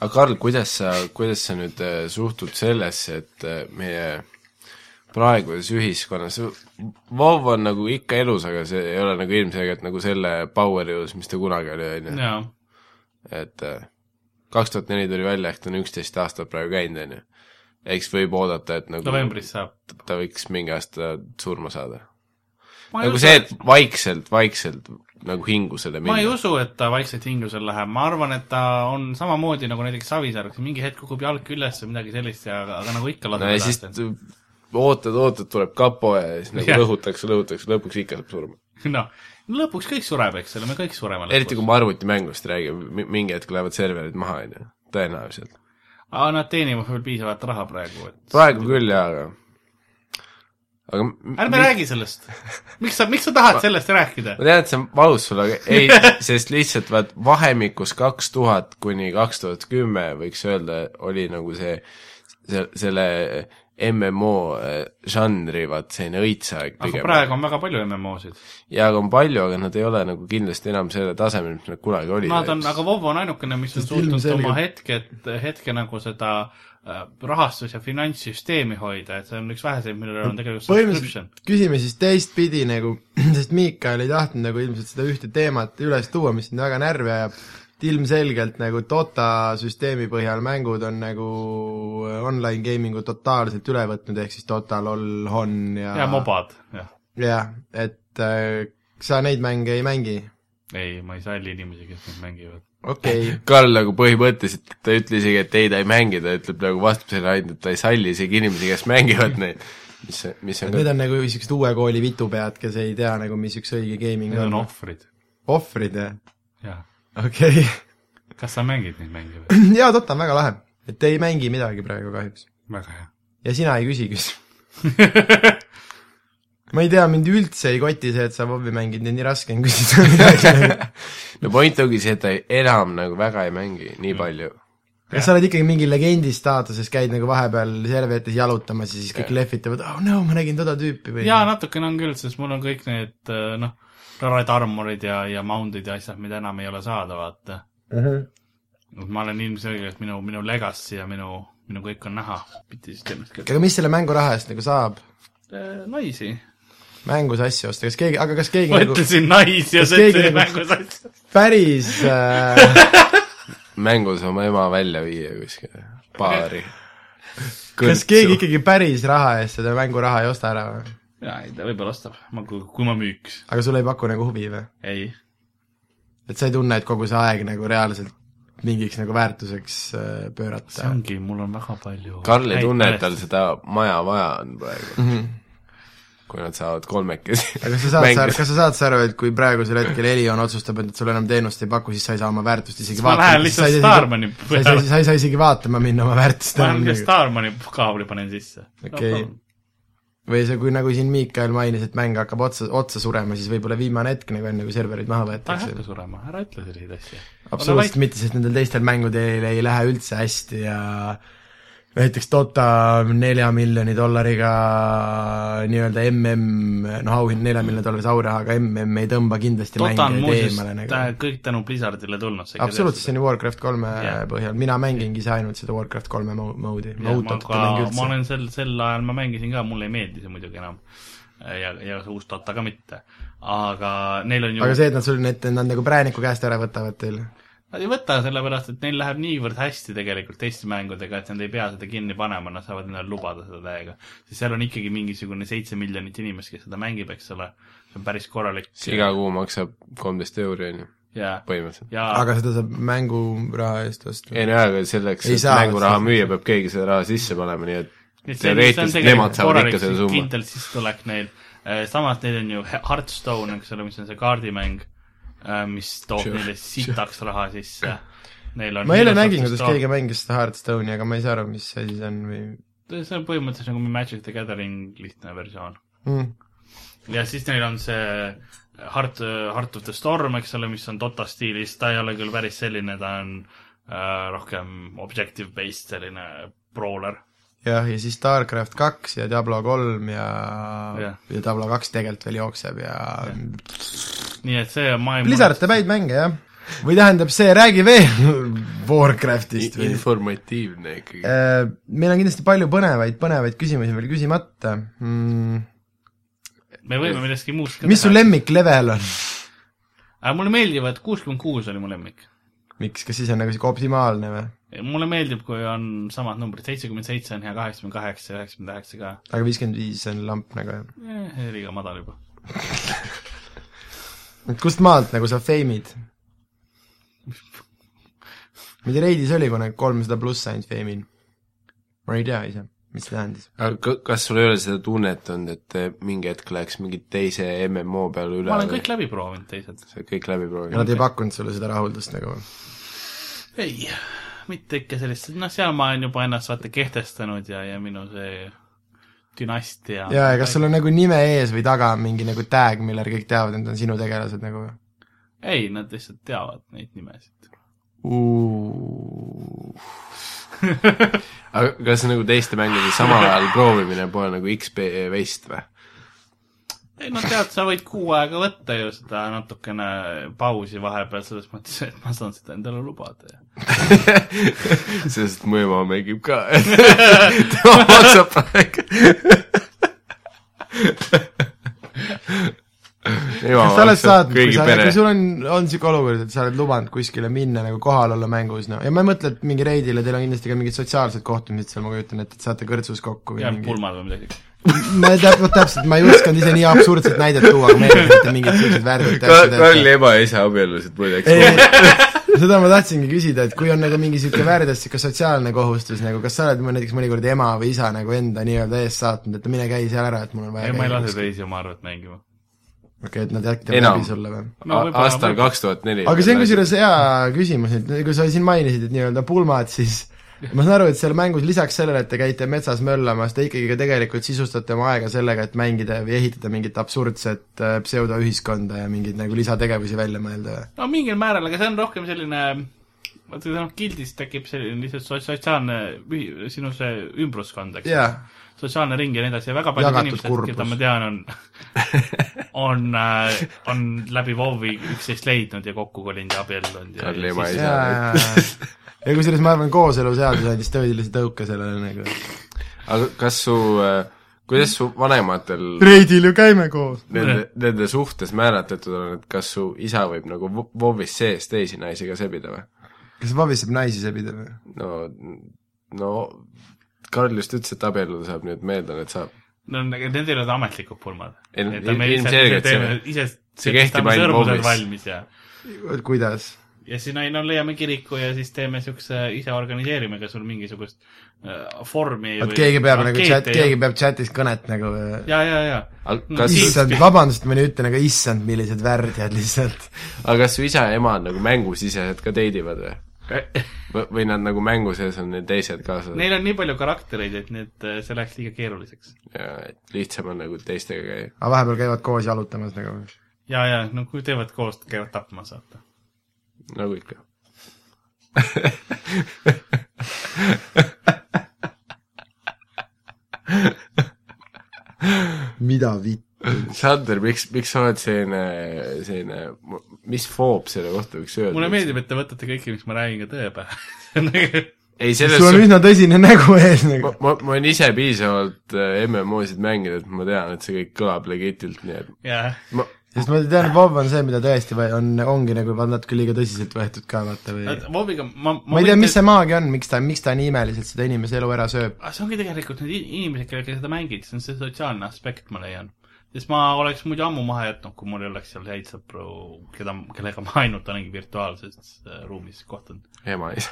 aga Karl, kuidas sa, kuidas sa nüüd äh, suhtud sellesse, et äh, meie praeguses ühiskonnas, WoW on nagu ikka elus, aga see ei ole nagu ilmselgelt nagu selle power jõus, mis ta kunagi oli, on ju. Et kaks tuhat neli tuli välja, ehk ta on üksteist aastat praegu käinud, on ju. eks võib oodata, et nagu novembris saab. ta võiks mingi aasta surma saada. nagu see, et vaikselt, vaikselt nagu hingu selle ma ei minna. usu, et ta vaikselt hingusel läheb, ma arvan, et ta on samamoodi nagu näiteks Savisaar, kui mingi hetk kukub jalg üles või midagi sellist ja, aga nagu ikka no laseb ja siis edasi. ootad, ootad, tuleb kapo ja siis nagu Jah. lõhutakse, lõhutakse, lõpuks ikka saab surma. noh, lõpuks kõik sureb, eks ole, me kõik sureme eriti kui me arvutimängust räägime, mingi hetk lähevad serverid maha, on ju, tõenäoliselt. aga nad teenivad veel piisavat raha praegu, et praegu küll jaa, aga aga ärme räägi sellest. miks sa, miks sa tahad sellest rääkida ma? tean, et see on valus sulle, aga ei, sest lihtsalt vaat vahemikus kaks tuhat kuni kaks tuhat kümme võiks öelda, oli nagu see, see, selle MMO äh, žanri vaat selline õitseaeg aga pigem. praegu on väga palju MMO-sid. jaa, aga on palju, aga nad ei ole nagu kindlasti enam sellel tasemel, mis nad kunagi olid. Nad on, aga WoW on ainukene, mis on Sest suutnud ilmselgelt- oma hetke, hetke nagu seda äh, rahastus- ja finantssüsteemi hoida, et see on üks väheseid, millel on tegelikult subscription. küsime siis teistpidi nagu, sest Miikal ei tahtnud nagu ilmselt seda ühte teemat üles tuua, mis sind väga närvi ajab, et ilmselgelt nagu Dota süsteemi põhjal mängud on nagu online gaming'u totaalselt üle võtnud, ehk siis Dota, LOL, HON ja ja mobad, jah. jah, et äh, sa neid mänge ei mängi? ei, ma ei salli inimesi, kes neid mängivad. okei okay. Karl nagu põhimõtteliselt, ta ei ütle isegi, et ei, ta ei mängi, ta ütleb nagu vastab sellele ainult, et ta ei salli isegi inimesi, kes mängivad neid. mis, mis on need on nagu niisugused uue kooli vitupead, kes ei tea nagu, mis üks õige gaming Need on on. ohvrid, ohvrid, jah? jah. Okei kas sa mängid neid mänge või? jaa, Dota on väga lahe. et ei mängi midagi praegu kahjuks. väga hea. ja sina ei küsi küsi. ma ei tea, mind üldse ei koti see, et sa WoW-i mängid, nii raske on küsida no point ongi see, et ta enam nagu väga ei mängi nii palju. kas sa oled ikkagi mingi legendi staatuses, käid nagu vahepeal serverites jalutamas ja siis kõik lehvitavad, oh no ma nägin toda tüüpi või? jaa, natukene on küll, sest mul on kõik need äh, noh, red armorid ja, ja mount'id ja asjad, mida enam ei ole saada, vaata. ma olen ilmselgelt minu, minu legacy ja minu, minu kõik on näha aga mis selle mängu raha eest nagu saab? naisi. mängus asju osta, kas keegi, aga kas keegi ma nagu ütlesin naisi ja ütles nagu- mängus asja. päris äh, mängus oma ema välja viia kuskile baari. kas keegi ikkagi päris raha eest seda mänguraha ei osta ära või? jaa, ei ta võib-olla ostab, ma, kui ma müüks. aga sulle ei paku nagu huvi või? ei. et sa ei tunne, et kogu see aeg nagu reaalselt mingiks nagu väärtuseks äh, see pöörata? ongi, mul on väga palju Karl ei tunne, et tal seda maja vaja on praegu, kui nad saavad kolmekesi aga kas sa saad aru, kas sa saad aru, et kui praegusel hetkel Elion otsustab, et sulle enam teenust ei paku, siis sa ei saa oma väärtust isegi ma lähen vaatama, lihtsalt Starmani sa ei saa, peale. sa ei saa isegi vaatama minna oma väärtust ma lähen Starmani kaabli panen sisse. Okei. Või see, kui nagu siin Miikael mainis, et mäng hakkab otsa, otsa surema, siis võib-olla viimane hetk nagu enne, kui serverid maha ta ei võetakse hakka. surema, ära ütle selliseid asju. absoluutselt mitte, sest nendel teistel mängudel ei lähe üldse hästi ja näiteks Dota nelja miljoni dollariga nii-öelda mm, noh auhind nelja miljoni dollarise aurahaga mm ei tõmba kindlasti Dota on muuseas nagu. kõik tänu Blizzardile tulnud. absoluutselt, see on ju Warcraft kolme Jah. põhjal, mina mängingi ise ainult seda Warcraft kolme mo- mode'i, ma ma uut Dotat ei mängi, ma üldse. olen sel, sel ajal ma mängisin ka, mulle ei meeldi see muidugi enam. ja, ja see uus Dota ka mitte. aga neil on ju aga see, et nad sul need, nad nagu prääniku käest ära võtavad teil, Nad ei võta, sellepärast et neil läheb niivõrd hästi tegelikult teiste mängudega, et nad ei pea seda kinni panema, nad saavad endale lubada seda täiega. sest seal on ikkagi mingisugune seitse miljonit inimest, kes seda mängib, eks ole, see on päris korralik. iga kuu maksab kolmteist euri, on ju, jaa, põhimõtteliselt. ja aga seda saab mänguraha eest osta. ei no jaa, aga selleks, et mänguraha müüa, peab keegi selle raha sisse panema, nii et teoreetiliselt nemad saavad ikka selle summa. kindel sissetulek neil. samas neil on ju He- Hearthstone, eks ole, mis on see kaardimäng, mis toob Sure, neile sitaks raha sisse. Neil on ma eile nägin, kuidas Storm. keegi mängis seda Hearthstone'i, aga ma ei saa aru, mis asi see on või see on põhimõtteliselt nagu Magic the Gathering lihtne versioon. mm.. ja siis neil on see Heart, Heart of the Storm, eks ole, mis on Dota stiilis, ta ei ole küll päris selline, ta on äh, rohkem objective based selline brawler. jah, ja siis StarCraft kaks ja Diablo kolm ja Jah. ja Diablo kaks tegelikult veel jookseb ja nii et see on maailma Blizzard teeb häid mänge, jah. või tähendab see, räägi veel Warcraftist või? informatiivne ikkagi. Äh, meil on kindlasti palju põnevaid, põnevaid küsimusi veel küsimata mm,. me võime millestki muust ka mis su lemmiklevel on? aga mulle meeldivad, kuuskümmend kuus oli mu lemmik. miks, kas siis on nagu sihuke optimaalne või? mulle meeldib, kui on samad numbrid, seitsekümmend seitse on hea, kaheksakümmend kaheksa ja üheksakümmend üheksa ka aga viiskümmend viis on lamp nagu jah. eh,. liiga madal juba. et kust maalt nagu sa feimid? ma ei tea, Raidis oli kunagi kolmsada pluss ainult feimin. ma ei tea ise, mis see tähendis. aga ka- kas sul ei ole seda tunnet olnud, et eh, mingi hetk läheks mingi teise MMO peale üle ma olen kõik läbi proovinud, teised. sa oled kõik läbi ja proovinud? nad ei pakkunud sulle seda rahuldust nagu? ei, mitte ikka sellist, noh, seal ma olen juba ennast vaata kehtestanud ja, ja minu see dünastia. jaa, ja kas sul on nagu nime ees või taga mingi nagu tag, millele kõik teavad, et need on sinu tegelased nagu? ei, nad lihtsalt teavad neid nimesid. Aga kas nagu teiste mängude samal ajal proovimine pole nagu XP waste või? ei no tead, sa võid kuu aega võtta ju seda natukene pausi vahepeal, selles mõttes, et ma saan seda endale lubada. sest mu ema mängib ka, tema maksab praegu. kas sa oled saatnud, kui sa, kui. sul on, on niisugune olukord, et sa oled lubanud kuskile minna nagu kohal olla mängus, no ja ma ei mõtle, et mingi reidile, teil on kindlasti ka mingid sotsiaalsed kohtumised seal, ma kujutan ette, et saate kõrtsus kokku või ja mingi pulmad või midagi. ma ei tea, vot täpselt, ma ei osanud ise nii absurdset näidet tuua, aga meeldis, et te mingid sellised värdjad Karli ema ja isa abiellusid muideks. ei, seda ma tahtsingi küsida, et kui on nagu mingi niisugune väärdes niisugune sotsiaalne kohustus nagu, kas sa oled näiteks mõnikord ema või isa nagu enda nii-öelda eest saatnud, et mine käi seal ära, et mul on vaja ei, ma ei lase teisi oma arvet mängima. okei, et nad Enam. läbi sulle või? No aastal kaks tuhat neli. aga see on kusjuures hea küsimus, et kui sa siin mainisid, et nii-öelda pulmad, siis ma saan aru, et seal mängus lisaks sellele, et te käite metsas möllamas, te ikkagi ka tegelikult sisustate oma aega sellega, et mängida või ehitada mingit absurdset äh, pseudoühiskonda ja mingeid nagu lisategevusi välja mõelda või? no mingil määral, aga see on rohkem selline vaata noh, gildis tekib selline lihtsalt so- sotsiaalne sinu see ümbruskond, eks jaa, sotsiaalne ring ja nii edasi ja väga paljud inimesed, keda ma tean, on on äh,, on läbi WoW-i üksteist leidnud ja kokku kolinud ja abiellunud ja, Karli ja ema siis, isa. ja kusjuures ma arvan, kooseluseadus andis tõelise tõuke sellele nagu. aga kas su, kuidas su vanematel reidil ju käime koos. nende, nende suhtes määratletud on, et kas su isa võib nagu vo- WoW-is sees teisi naisi ka sebida või? kas Vabis saab naisi sebida või? no, no Karl just ütles, et abielluda saab, nii et ma eeldan, et saab. no aga need ei ole ametlikud pulmad. Et ilmselgelt ise see- ise see kehtib ainult WoW-is. valmis ja kuidas? ja siis no, no leiame kiriku ja siis teeme siukse, ise organiseerime ka sul mingisugust äh, vormi et keegi peab nagu chat, keegi peab chatis kõnet nagu ja, ja, ja aga kas, issand, vabandust, ma nüüd ütlen, aga issand, millised värdjad lihtsalt. aga kas su isa ja ema nagu mängusisesed ka date ivad või? või, nad nagu mängu sees on need teised kaasa? Neil on nii palju karaktereid, et need, see läheks liiga keeruliseks. ja et lihtsam on nagu teistega käia. aga vahepeal käivad koos jalutamas nagu. ja, ja no kui teevad koos, käivad tapmas, vaata. nagu ikka. mida vitt? Sander, miks, miks sa oled selline, selline, mis foob selle kohta võiks öelda? mulle meeldib, et te võtate kõike, mis ma räägin, ka tõe pähe. ei, selles sul on üsna tõsine nägu ees ma nagu., ma, ma olen ise piisavalt äh, MMO-sid mänginud, et ma tean, et see kõik kõlab legitilt, nii et jah, ma, sest ma tean, et Bob on see, mida tõesti või on, ongi nagu natuke liiga tõsiselt võetud ka vaata või Vobiga ma, ma ei tea, mis see maagia on, miks ta, miks ta nii imeliselt seda inimese elu ära sööb. aga see ongi tegelikult need inimesed, kellega seda mängid, see on see sotsiaalne aspekt, ma leian. Sest ma oleks muidu ammu maha jätnud, kui mul ei oleks seal häid sõpru, keda, kellega ma ainult olengi virtuaalses äh, ruumis kohtunud. ema isa.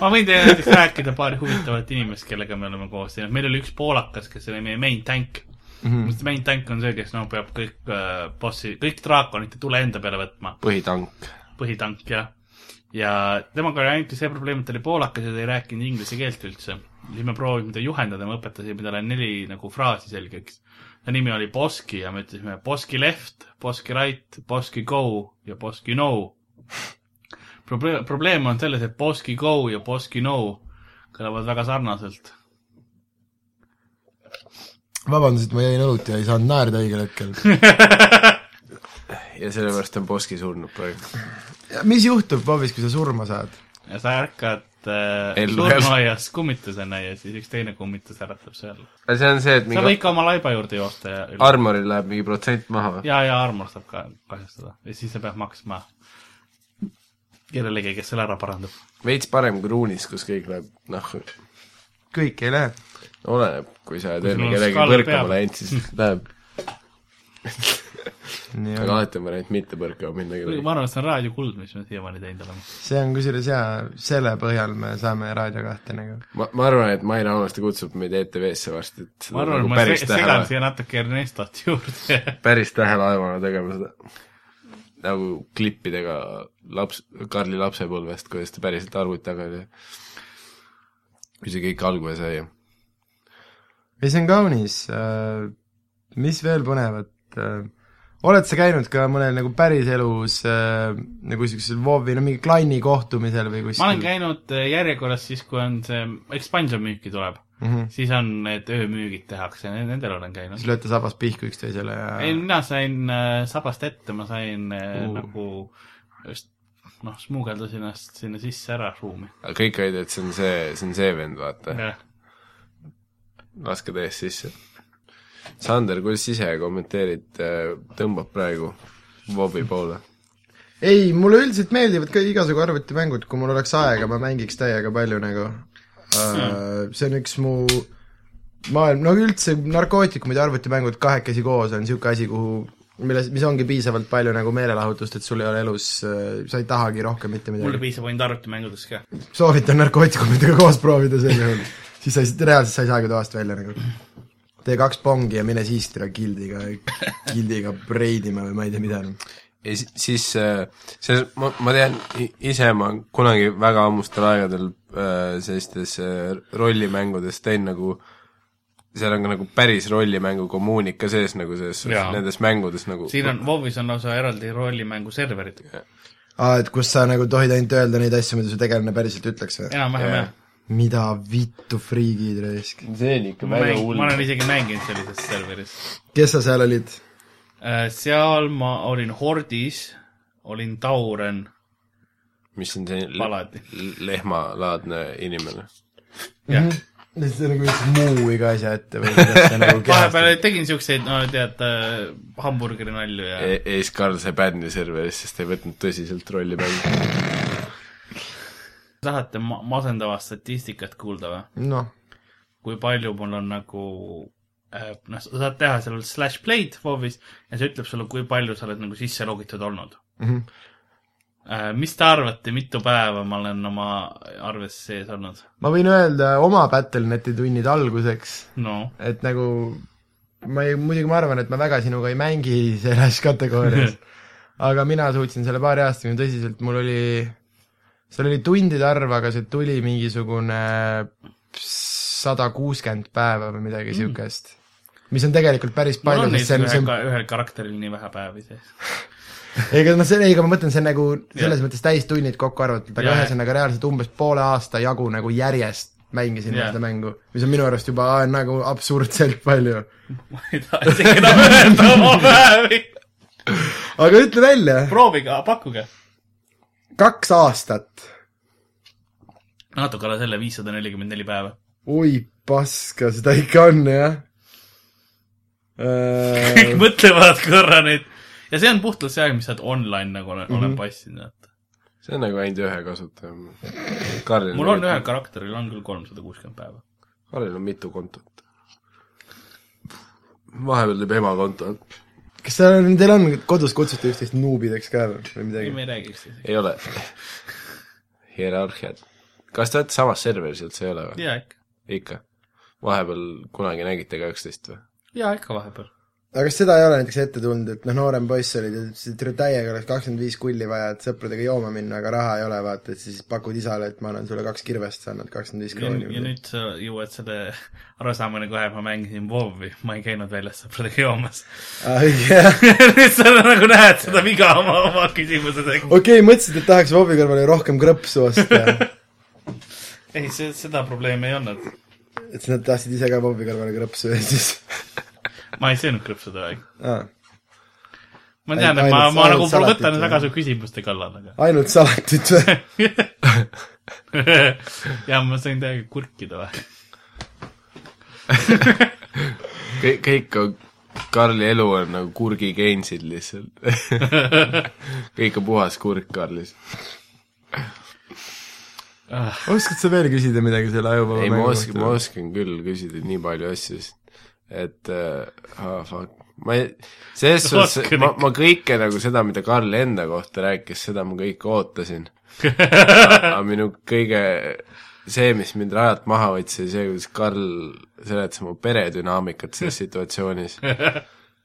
ma võin teile näiteks rääkida paari huvitavat inimest, kellega me oleme koos teinud, meil oli üks poolakas, kes oli meie main tank Mhm. sest main tank on see, kes noh, peab kõik äh, bossi, kõik draakonite tule enda peale võtma, põhitank. põhitank ja, ja temaga oli ainult see probleem, et ta oli poolakas ja ta ei rääkinud inglise keelt üldse. Siis me proovisime teda juhendada, me õpetasime talle neli nagu fraasi selgeks. ta nimi oli Boski ja me ütlesime Boski left, Boski right, Boski go ja Boski no. probleem, probleem on selles, et Boski go ja Boski no kõlavad väga sarnaselt. vabandust, et ma jäin õlut ja ei saanud naerda õigel hetkel. ja sellepärast on Boski surnud praegu. mis juhtub, Bobis, kui sa surma saad? ja sa ärkad surnuaias kummitusena ja siis üks teine kummitus äratab seal. see on see, et sa mingi võid ka oma laiba juurde joosta ja armoril läheb mingi protsent maha või? ja, ja armor saab ka kahjustada ja siis sa pead maksma kellelegi, kes selle ära parandab. veits parem kui ruunis, kus kõik läheb, noh, kõik ei lähe. oleneb, kui sa oled enne kellegi põrkama läinud, siis läheb, aga alati on variant mitte põrkama minna kellegi. ma arvan, et see on raadiokuld, mis me siiamaani teinud oleme. see on kusjuures hea, selle põhjal me saame Raadio kahte nagu. ma, ma arvan, et Mai Raunaste kutsub meid ETV-sse varsti, et ma arvan, nagu et ma se- segan tähele, siia natuke Ernestot juurde. päris tähelaevana tegema seda. nagu klippidega laps, Karli lapsepõlvest, kuidas ta päriselt arvuti taga oli. kui see kõik alguse sai. ei, see on kaunis. mis veel põnevat? Oled sa käinud ka mõnel nagu päriselus äh, nagu siuksel WoW-i, no mingi klanni kohtumisel või kuskil? ma olen käinud äh, järjekorras siis, kui on see expansion müüki tuleb, mm. -hmm. siis on need öömüügid tehakse, nendel olen käinud siis. lööte sabas pihku üksteisele ja ei, mina sain äh, sabast ette, ma sain äh, Uh. nagu just noh, smuugeldasin ennast sinna sisse ära ruumi. aga kõik olid, et see on see, see on see vend, vaata. laske täiesti sisse. Sander, kuidas ise kommenteerid, tõmbab praegu Vovi poole? ei, mulle üldiselt meeldivad ka igasugu arvutimängud, kui mul oleks aega, ma mängiks täiega palju nagu uh,. see on üks mu maailm, no üldse narkootikumid ja arvutimängud kahekesi koos on niisugune asi, kuhu milles, mis ongi piisavalt palju nagu meelelahutust, et sul ei ole elus, sa ei tahagi rohkem mitte mulle midagi. piisab ainult arvutimängudest ka. soovitan narkootikumidega koos proovida sel juhul, siis sa ei, reaalselt sa ei saagi toast välja nagu. Tee kaks pongi ja mine siis tule gildiga, gildiga breidima või ma ei tea mida. ja si- siis äh, see, ma, ma tean ise, ma kunagi väga ammustel aegadel äh, sellistes äh, rollimängudes teen nagu seal on ka nagu päris rollimängu kommuunik ka sees nagu selles, nendes mängudes nagu siin on, WoW-is on lausa eraldi rollimängu serverid. aa, et kus sa nagu tohid ainult öelda neid asju, mida su tegelane päriselt ütleks või? enam-vähem jah. Mida vittu friigid raisk. see on ikka ma mäng-, ma olen isegi mänginud sellises serveris. kes sa seal olid? seal ma olin Hordis, olin Tauren, mis on see Paladi. l- lehmalaadne inimene. jah. see on nagu üks muu iga asja ette või kuidas sa nagu vahepeal tegin siukseid, no tead äh,, hamburgeri nalju ja E- Ace Karl sai bänni serveris, sest ei võtnud tõsiselt rollimängu. tahate ma- masendavat statistikat kuulda või? noh, kui palju mul on nagu äh, noh, sa saad teha seal slash play'd WoW-is ja see ütleb sulle, kui palju sa oled nagu sisse logitud olnud Mhm. äh,. mis te arvate, mitu päeva ma olen oma arves sees olnud? ma võin öelda oma Battle.net'i tunnid alguseks, no et nagu ma ei, muidugi ma arvan, et ma väga sinuga ei mängi selles kategoorias, aga mina suutsin selle paari aastaga tõsiselt, mul oli, seal oli tundide arv, aga see tuli mingisugune sada kuuskümmend päeva või midagi mm.. mis on tegelikult päris palju, neid sest see on, see on, ühel karakteril nii vähe päevi sees. ega noh, see, ei, aga ma mõtlen, see on nagu selles mõttes täistunnid kokku arvatud, aga Jaa. ühesõnaga reaalselt umbes poole aasta jagu nagu järjest mängisin yeah. seda mängu, mis on minu arust juba nagu absurdselt palju. ma ei taha isegi enam öelda oma päevi. aga ütle välja, proovige, pakkuge. Kaks aastat, natuke alla selle viissada nelikümmend neli päeva. oi paska, seda ikka on jah kõik äh,. mõtlevad korra nüüd. ja see on puhtalt see aeg, mis sa oled online nagu olen, mm -hmm. olen passinud, vaata. see on nagu ainult ühe kasutaja. Mul on ühel karakteril on küll kolmsada kuuskümmend päeva. Karlil on mitu kontot. vahepeal teeb ema konto. Kas seal on, teil on kodus kutsuti üksteist nuubideks ka või midagi? me ei räägi üksteisega. ei ole. hierarhiat. kas te olete samas serveris üldse, ei ole või? jaa, ikka. ikka. vahepeal kunagi nägite ka üksteist või? jaa, ikka vahepeal. Aga kas seda ei ole näiteks ette tulnud, et noh, noorem poiss olid ja ütlesid, et täiega oleks kakskümmend viis kulli vaja, et sõpradega jooma minna, aga raha ei ole, vaata, et siis pakud isale, et ma annan sulle kaks kirvest, sa annad kakskümmend viis krooni ja. nüüd sa jõuad selle arusaamani kohe, ma mängisin WoW-i, ma ei käinud väljas sõpradega joomas. jah, nüüd sa nagu näed seda viga oma, oma küsimusega. okei, mõtlesid, et tahaks Vobi kõrvale rohkem krõpsu osta, ei, see, seda probleemi ei olnud. et nad tahtsid ise ka Vobi kõrvale krõpsu ja siis ma ei söönud krõpsude aeg. ah, ma tean, et ma, ma nagu salatit võtan või? väga su küsimuste kallal, aga ainult salatit või? ja ma sain täiega kurkida või. kõik, kõik on, Karli elu on nagu kurgigeensid lihtsalt. kõik on puhas kurk Karlis. oskad sa veel küsida midagi selle ajuvaba ei, ma oskan, ma oskan küll küsida nii palju asju, sest et ah, fuck, ma ei, selles suhtes ma ma kõike nagu seda, mida Karl enda kohta rääkis, seda ma kõike ootasin. aga minu kõige, see, mis mind rajalt maha võttis, oli see, kuidas Karl seletas mu peredünaamikat selles situatsioonis.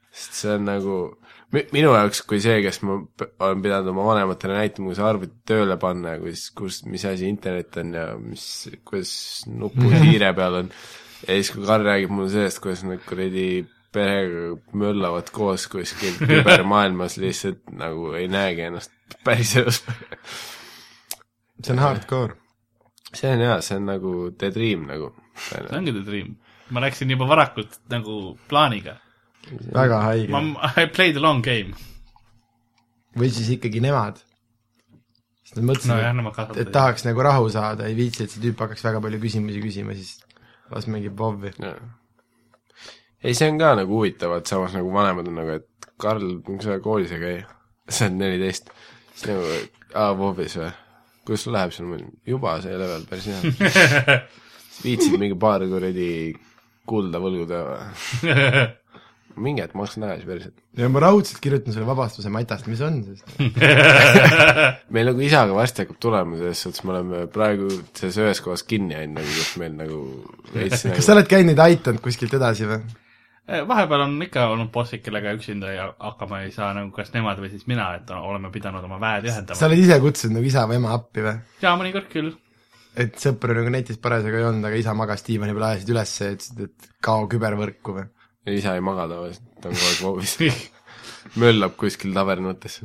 sest see on nagu mi- minu jaoks kui see, kes ma olen pidanud oma vanematele näitama, kuidas arvutit tööle panna ja kus, kus, mis asi internet on ja mis, kuidas nupud hiire peal on. Ja siis, kui Karl räägib mulle sellest, kuidas nad kuradi perega möllavad koos kuskil kübermaailmas, lihtsalt nagu ei näegi ennast päriselus. see on hardcore. see on jaa, see on nagu the dream nagu. see ongi the dream. ma läksin juba varakult nagu plaaniga. väga haige ma. I played a long game. või siis ikkagi nemad. sest nad mõtlesid no,, et, et tahaks nagu rahu saada, ei viitsi, et see tüüp hakkaks väga palju küsimusi küsima, siis las mängib. Jaa. ei, see on ka nagu huvitav, et samas nagu vanemad on nagu, et Karl, miks sa koolis ei käi? sa oled neliteist. siis nagu, aa, WoW-is või? kuidas sul läheb seal? juba see level päris hea. viitsid mingi paar kuradi kulda võlgu teha või? mingi hetk maksan tagasi päriselt. ja ma raudselt kirjutan sulle vabastuse matast, mis on sest meil nagu isaga varsti hakkab tulema, selles suhtes me oleme praegu selles ühes kohas kinni jäänud nagu, kus meil nagu veits kas sa nagu oled käinud neid aidanud kuskilt edasi või? Eh, vahepeal on ikka olnud bossid, kellega üksinda ja hakkama ei saa nagu kas nemad või siis mina, et oleme pidanud oma väed sa ühendama. oled ise kutsunud nagu isa või ema appi või? jaa, mõnikord küll. et sõpru nagu netis parasjagu ei olnud, aga isa magas diivani peal, ajasid üles ja ütlesid, et kao kübervõrku või? Isa ei maga tavaliselt, ta on kogu aeg voovis. möllab kuskil tavernutes.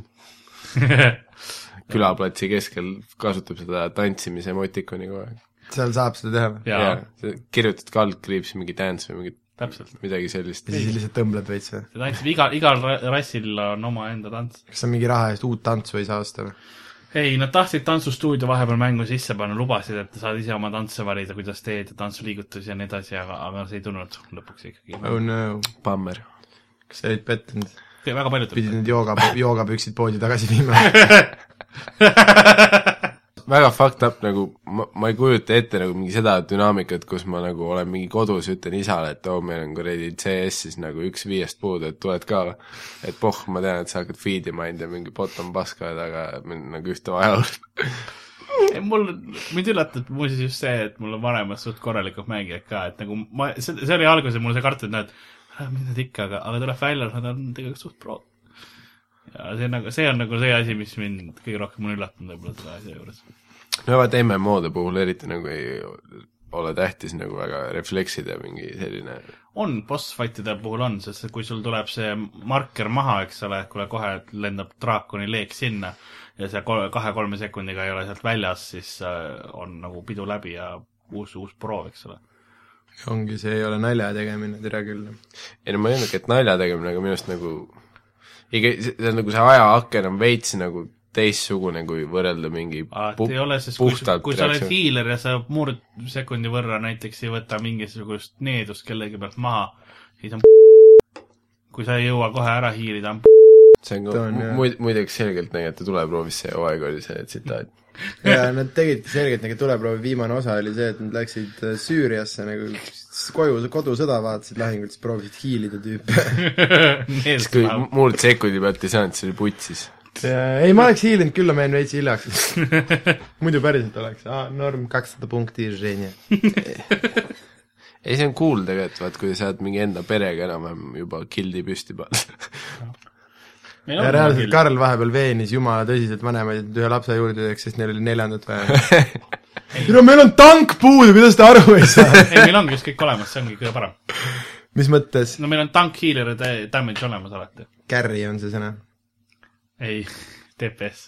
külaplatsi keskel kasutab seda tantsimise emotikoni kogu aeg. seal saab seda teha või? jaa, kirjutad kaldkriips mingi dance või mingi täpselt. midagi sellist ja. siis lihtsalt tõmbled veits või? see tantsib igal, igal ra- rassil on omaenda tants. kas sa mingi raha eest uut tantsu ei saa osta või? ei, nad tahtsid tantsustuudio vahepeal mängu sisse panna, lubasid, et saad ise oma tantse valida, kuidas teed ja tantsuliigutusi ja nii edasi, aga, aga see ei tulnud lõpuks ikkagi. oh no, Bummer. kas sa olid pettunud? väga paljud pidid need jooga, joogapüksid poodi tagasi viima? väga fucked up nagu, ma, ma ei kujuta ette nagu mingi seda dünaamikat, kus ma nagu olen mingi kodus, ütlen isale, et oo, meil on kuradi CS-is nagu üks viiest puudu, et tuled ka et poh, ma tean, et sa hakkad feed ima ainult ja mingi bot on paska, aga nagu ühte vaja olnud. ei, mul, mind üllatab muuseas just see, et mul on vanemad suht korralikud mängijad ka, et nagu ma, see, see oli alguses mul see kartus, et näed, mis nad ikka, aga, aga tuleb välja, nad on tegelikult suht pro. ja see on nagu, see on nagu see asi, mis mind kõige rohkem on üllatanud võib-olla selle asja juures. No vaata MMO-de puhul eriti nagu ei ole tähtis nagu väga refleksida mingi selline on, boss fight'ide puhul on, sest kui sul tuleb see marker maha, eks ole, et kuule kohe lendab draakoni leek sinna ja see kol- kahe-kolme sekundiga ei ole sealt väljas, siis äh, on nagu pidu läbi ja uus, uus proov, eks ole. ongi, see ei ole nalja tegemine, tere küll. ei no ma ei öelnudki, et nalja tegemine, aga minu arust nagu ikka see on nagu see ajaaken on veits nagu teistsugune, kui võrrelda mingi alati ei ole, sest kui, kui sa oled hiiler ja sa murdsekundi võrra näiteks ei võta mingisugust needust kellegi pealt maha, siis on kui sa ei jõua kohe ära hiilida, on see on on, muid-, muideks selgelt näidati tuleproovis see hooaeg oli see tsitaat. ja nad tegidki selgelt nagu tuleproovi viimane osa oli see, et nad läksid äh, Süüriasse nagu koju, kodusõda vaatasid lahingut, siis proovisid hiilida tüüpe. siis kui murdsekundi pealt ei saanud, siis oli putsis. ei, ma oleks hiilinud küll, ma jäin veits hiljaks. muidu päriselt oleks, aa, norm kakssada punkti, Ženja. ei, see on cool tegelikult, vaat kui sa oled mingi enda perega enam-vähem juba gildi püsti pannud. ja reaalselt Karl vahepeal veenis jumala tõsiselt vanemaid, et ühe lapse juurde teeks, sest neil oli neljandat vaja. no meil on tank puudu, kuidas te aru ei saa? ei, meil ongi just kõik olemas, see ongi kõige parem. mis mõttes? no meil on tank, healer ja da- damage olemas alati. Carry on see sõna. ei, DPS,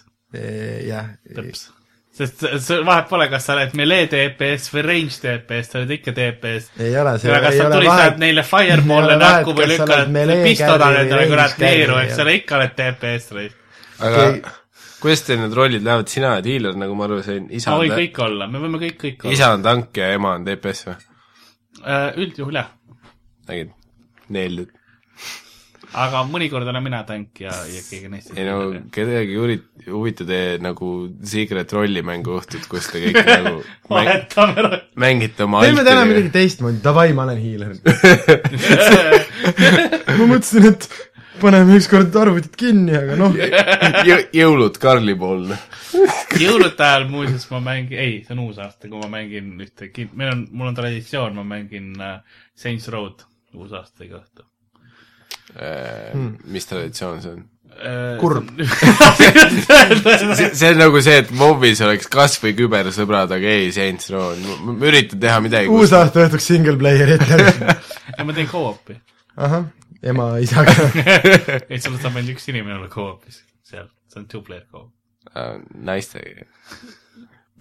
jah, tõps. sest vahet pole, kas sa oled melee DPS või range DPS, sa oled ikka DPS. ei ole see, ja ei sa ole tulistad vahet, neile Ei fireball'e näkku või lükkad endale range kurat neeru, eks ole, ikka oled DPS reis. aga kuidas teil need rollid lähevad, sina oled healer, nagu ma aru sain, isa ma on võin, kõik olla, me võime kõik, kõik olla. isa on tank ja ema on DPS või? üldjuhul jah, nägid? Nailed. Aga mõnikord olen mina tank ja, ja keegi neist ei no kedagi huvi-, huvita teie nagu secret rolli mänguõhtut, kus te kõik nagu mäng, vahetame ära. mängite oma teeme täna midagi teistmoodi, davai, ma olen hiiler. ma mõtlesin, et paneme ükskord arvutid kinni, aga noh, Jõ- jõulud Karli poolne. jõulude ajal muuseas ma mängin, ei, see on uus aasta, kui ma mängin ühte, meil on, mul on traditsioon, ma mängin äh, Saints Road uusaasta iga õhtu Hmm. mis traditsioon see on? äh,. Kurb. see see on nagu see, et mobis oleks kas või kübersõbrad, aga ei Saints Row, ma üritan teha midagi, kus uusaasta õhtuks single player ette. ja ma teen co-op'i. ahah, ema, isaga. et seal saab ainult üks inimene olla co-op'is seal, see on two-player co-op. äh, naistega.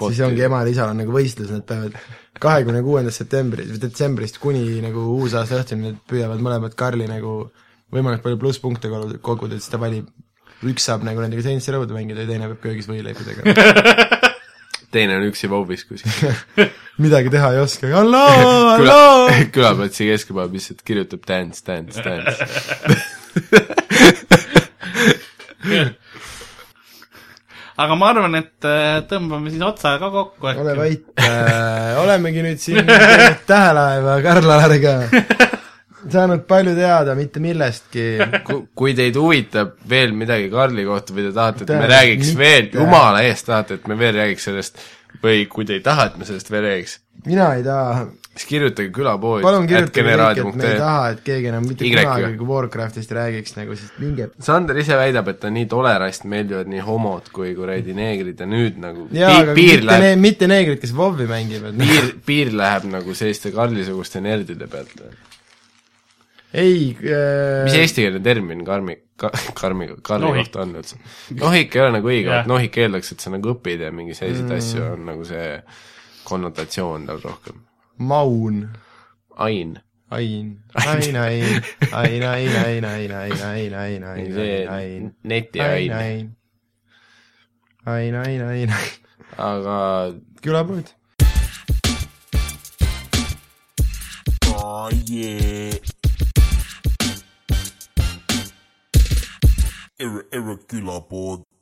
Siis ongi emal ja isal on nagu võistlus, nad peavad kahekümne kuuendast septembrist või detsembrist kuni nagu uusaasta õhtuni, nad püüavad mõlemad Karli nagu võimalikult palju plusspunkte kogu- koguda, et siis ta valib, üks saab nagu nendega Saints Row'd mängida ja teine peab köögis võileibu tegema. teine on üksi mobis kuskil. midagi teha ei oska, halloo, halloo küla, külaplatsi keskpäev lihtsalt kirjutab dance, dance, dance. Aga ma arvan, et äh, tõmbame siis otsa ka kokku ole äkki. vait äh,, olemegi nüüd siin tähelaeva Karl-Alariga, saanud palju teada mitte millestki. kui teid huvitab veel midagi Karli kohta või te tahate, et me Mitte. räägiks veel, Mitte. jumala eest tahate, et me veel räägiks sellest või kui te ei taha, et me sellest veel räägiks, mina ei taha, siis kirjutage külapood. palun kirjutage kõik, et me ei taha, et keegi enam mitte Y kunagi Warcraftist räägiks nagu, sest minge Sander ise väidab, et ta nii tolerast meeldivad nii homod kui kuradi neegrid ja nüüd nagu jaa, aga piir mitte, läheb ne, mitte neegrid, kes WoW-i mängivad. piir, piir läheb nagu selliste Karli-suguste nerdide pealt. ei äh, mis, eestikeelne termin karmi, ka-, karmi, Karli Nohik. kohta on üldse? nohik ei ole nagu õige Jah., nohik eeldaks, et sa nagu õpid ja mingi selliseid mm. asju on nagu see konnotatsioon tal rohkem. maun, ain, ain, ain, ain, ain, ain, ain, ain, ain, ain, ain, ain, see ain, ain, netiain, ain, ain, ain, ain, aga külapood. Erre, erre külapood.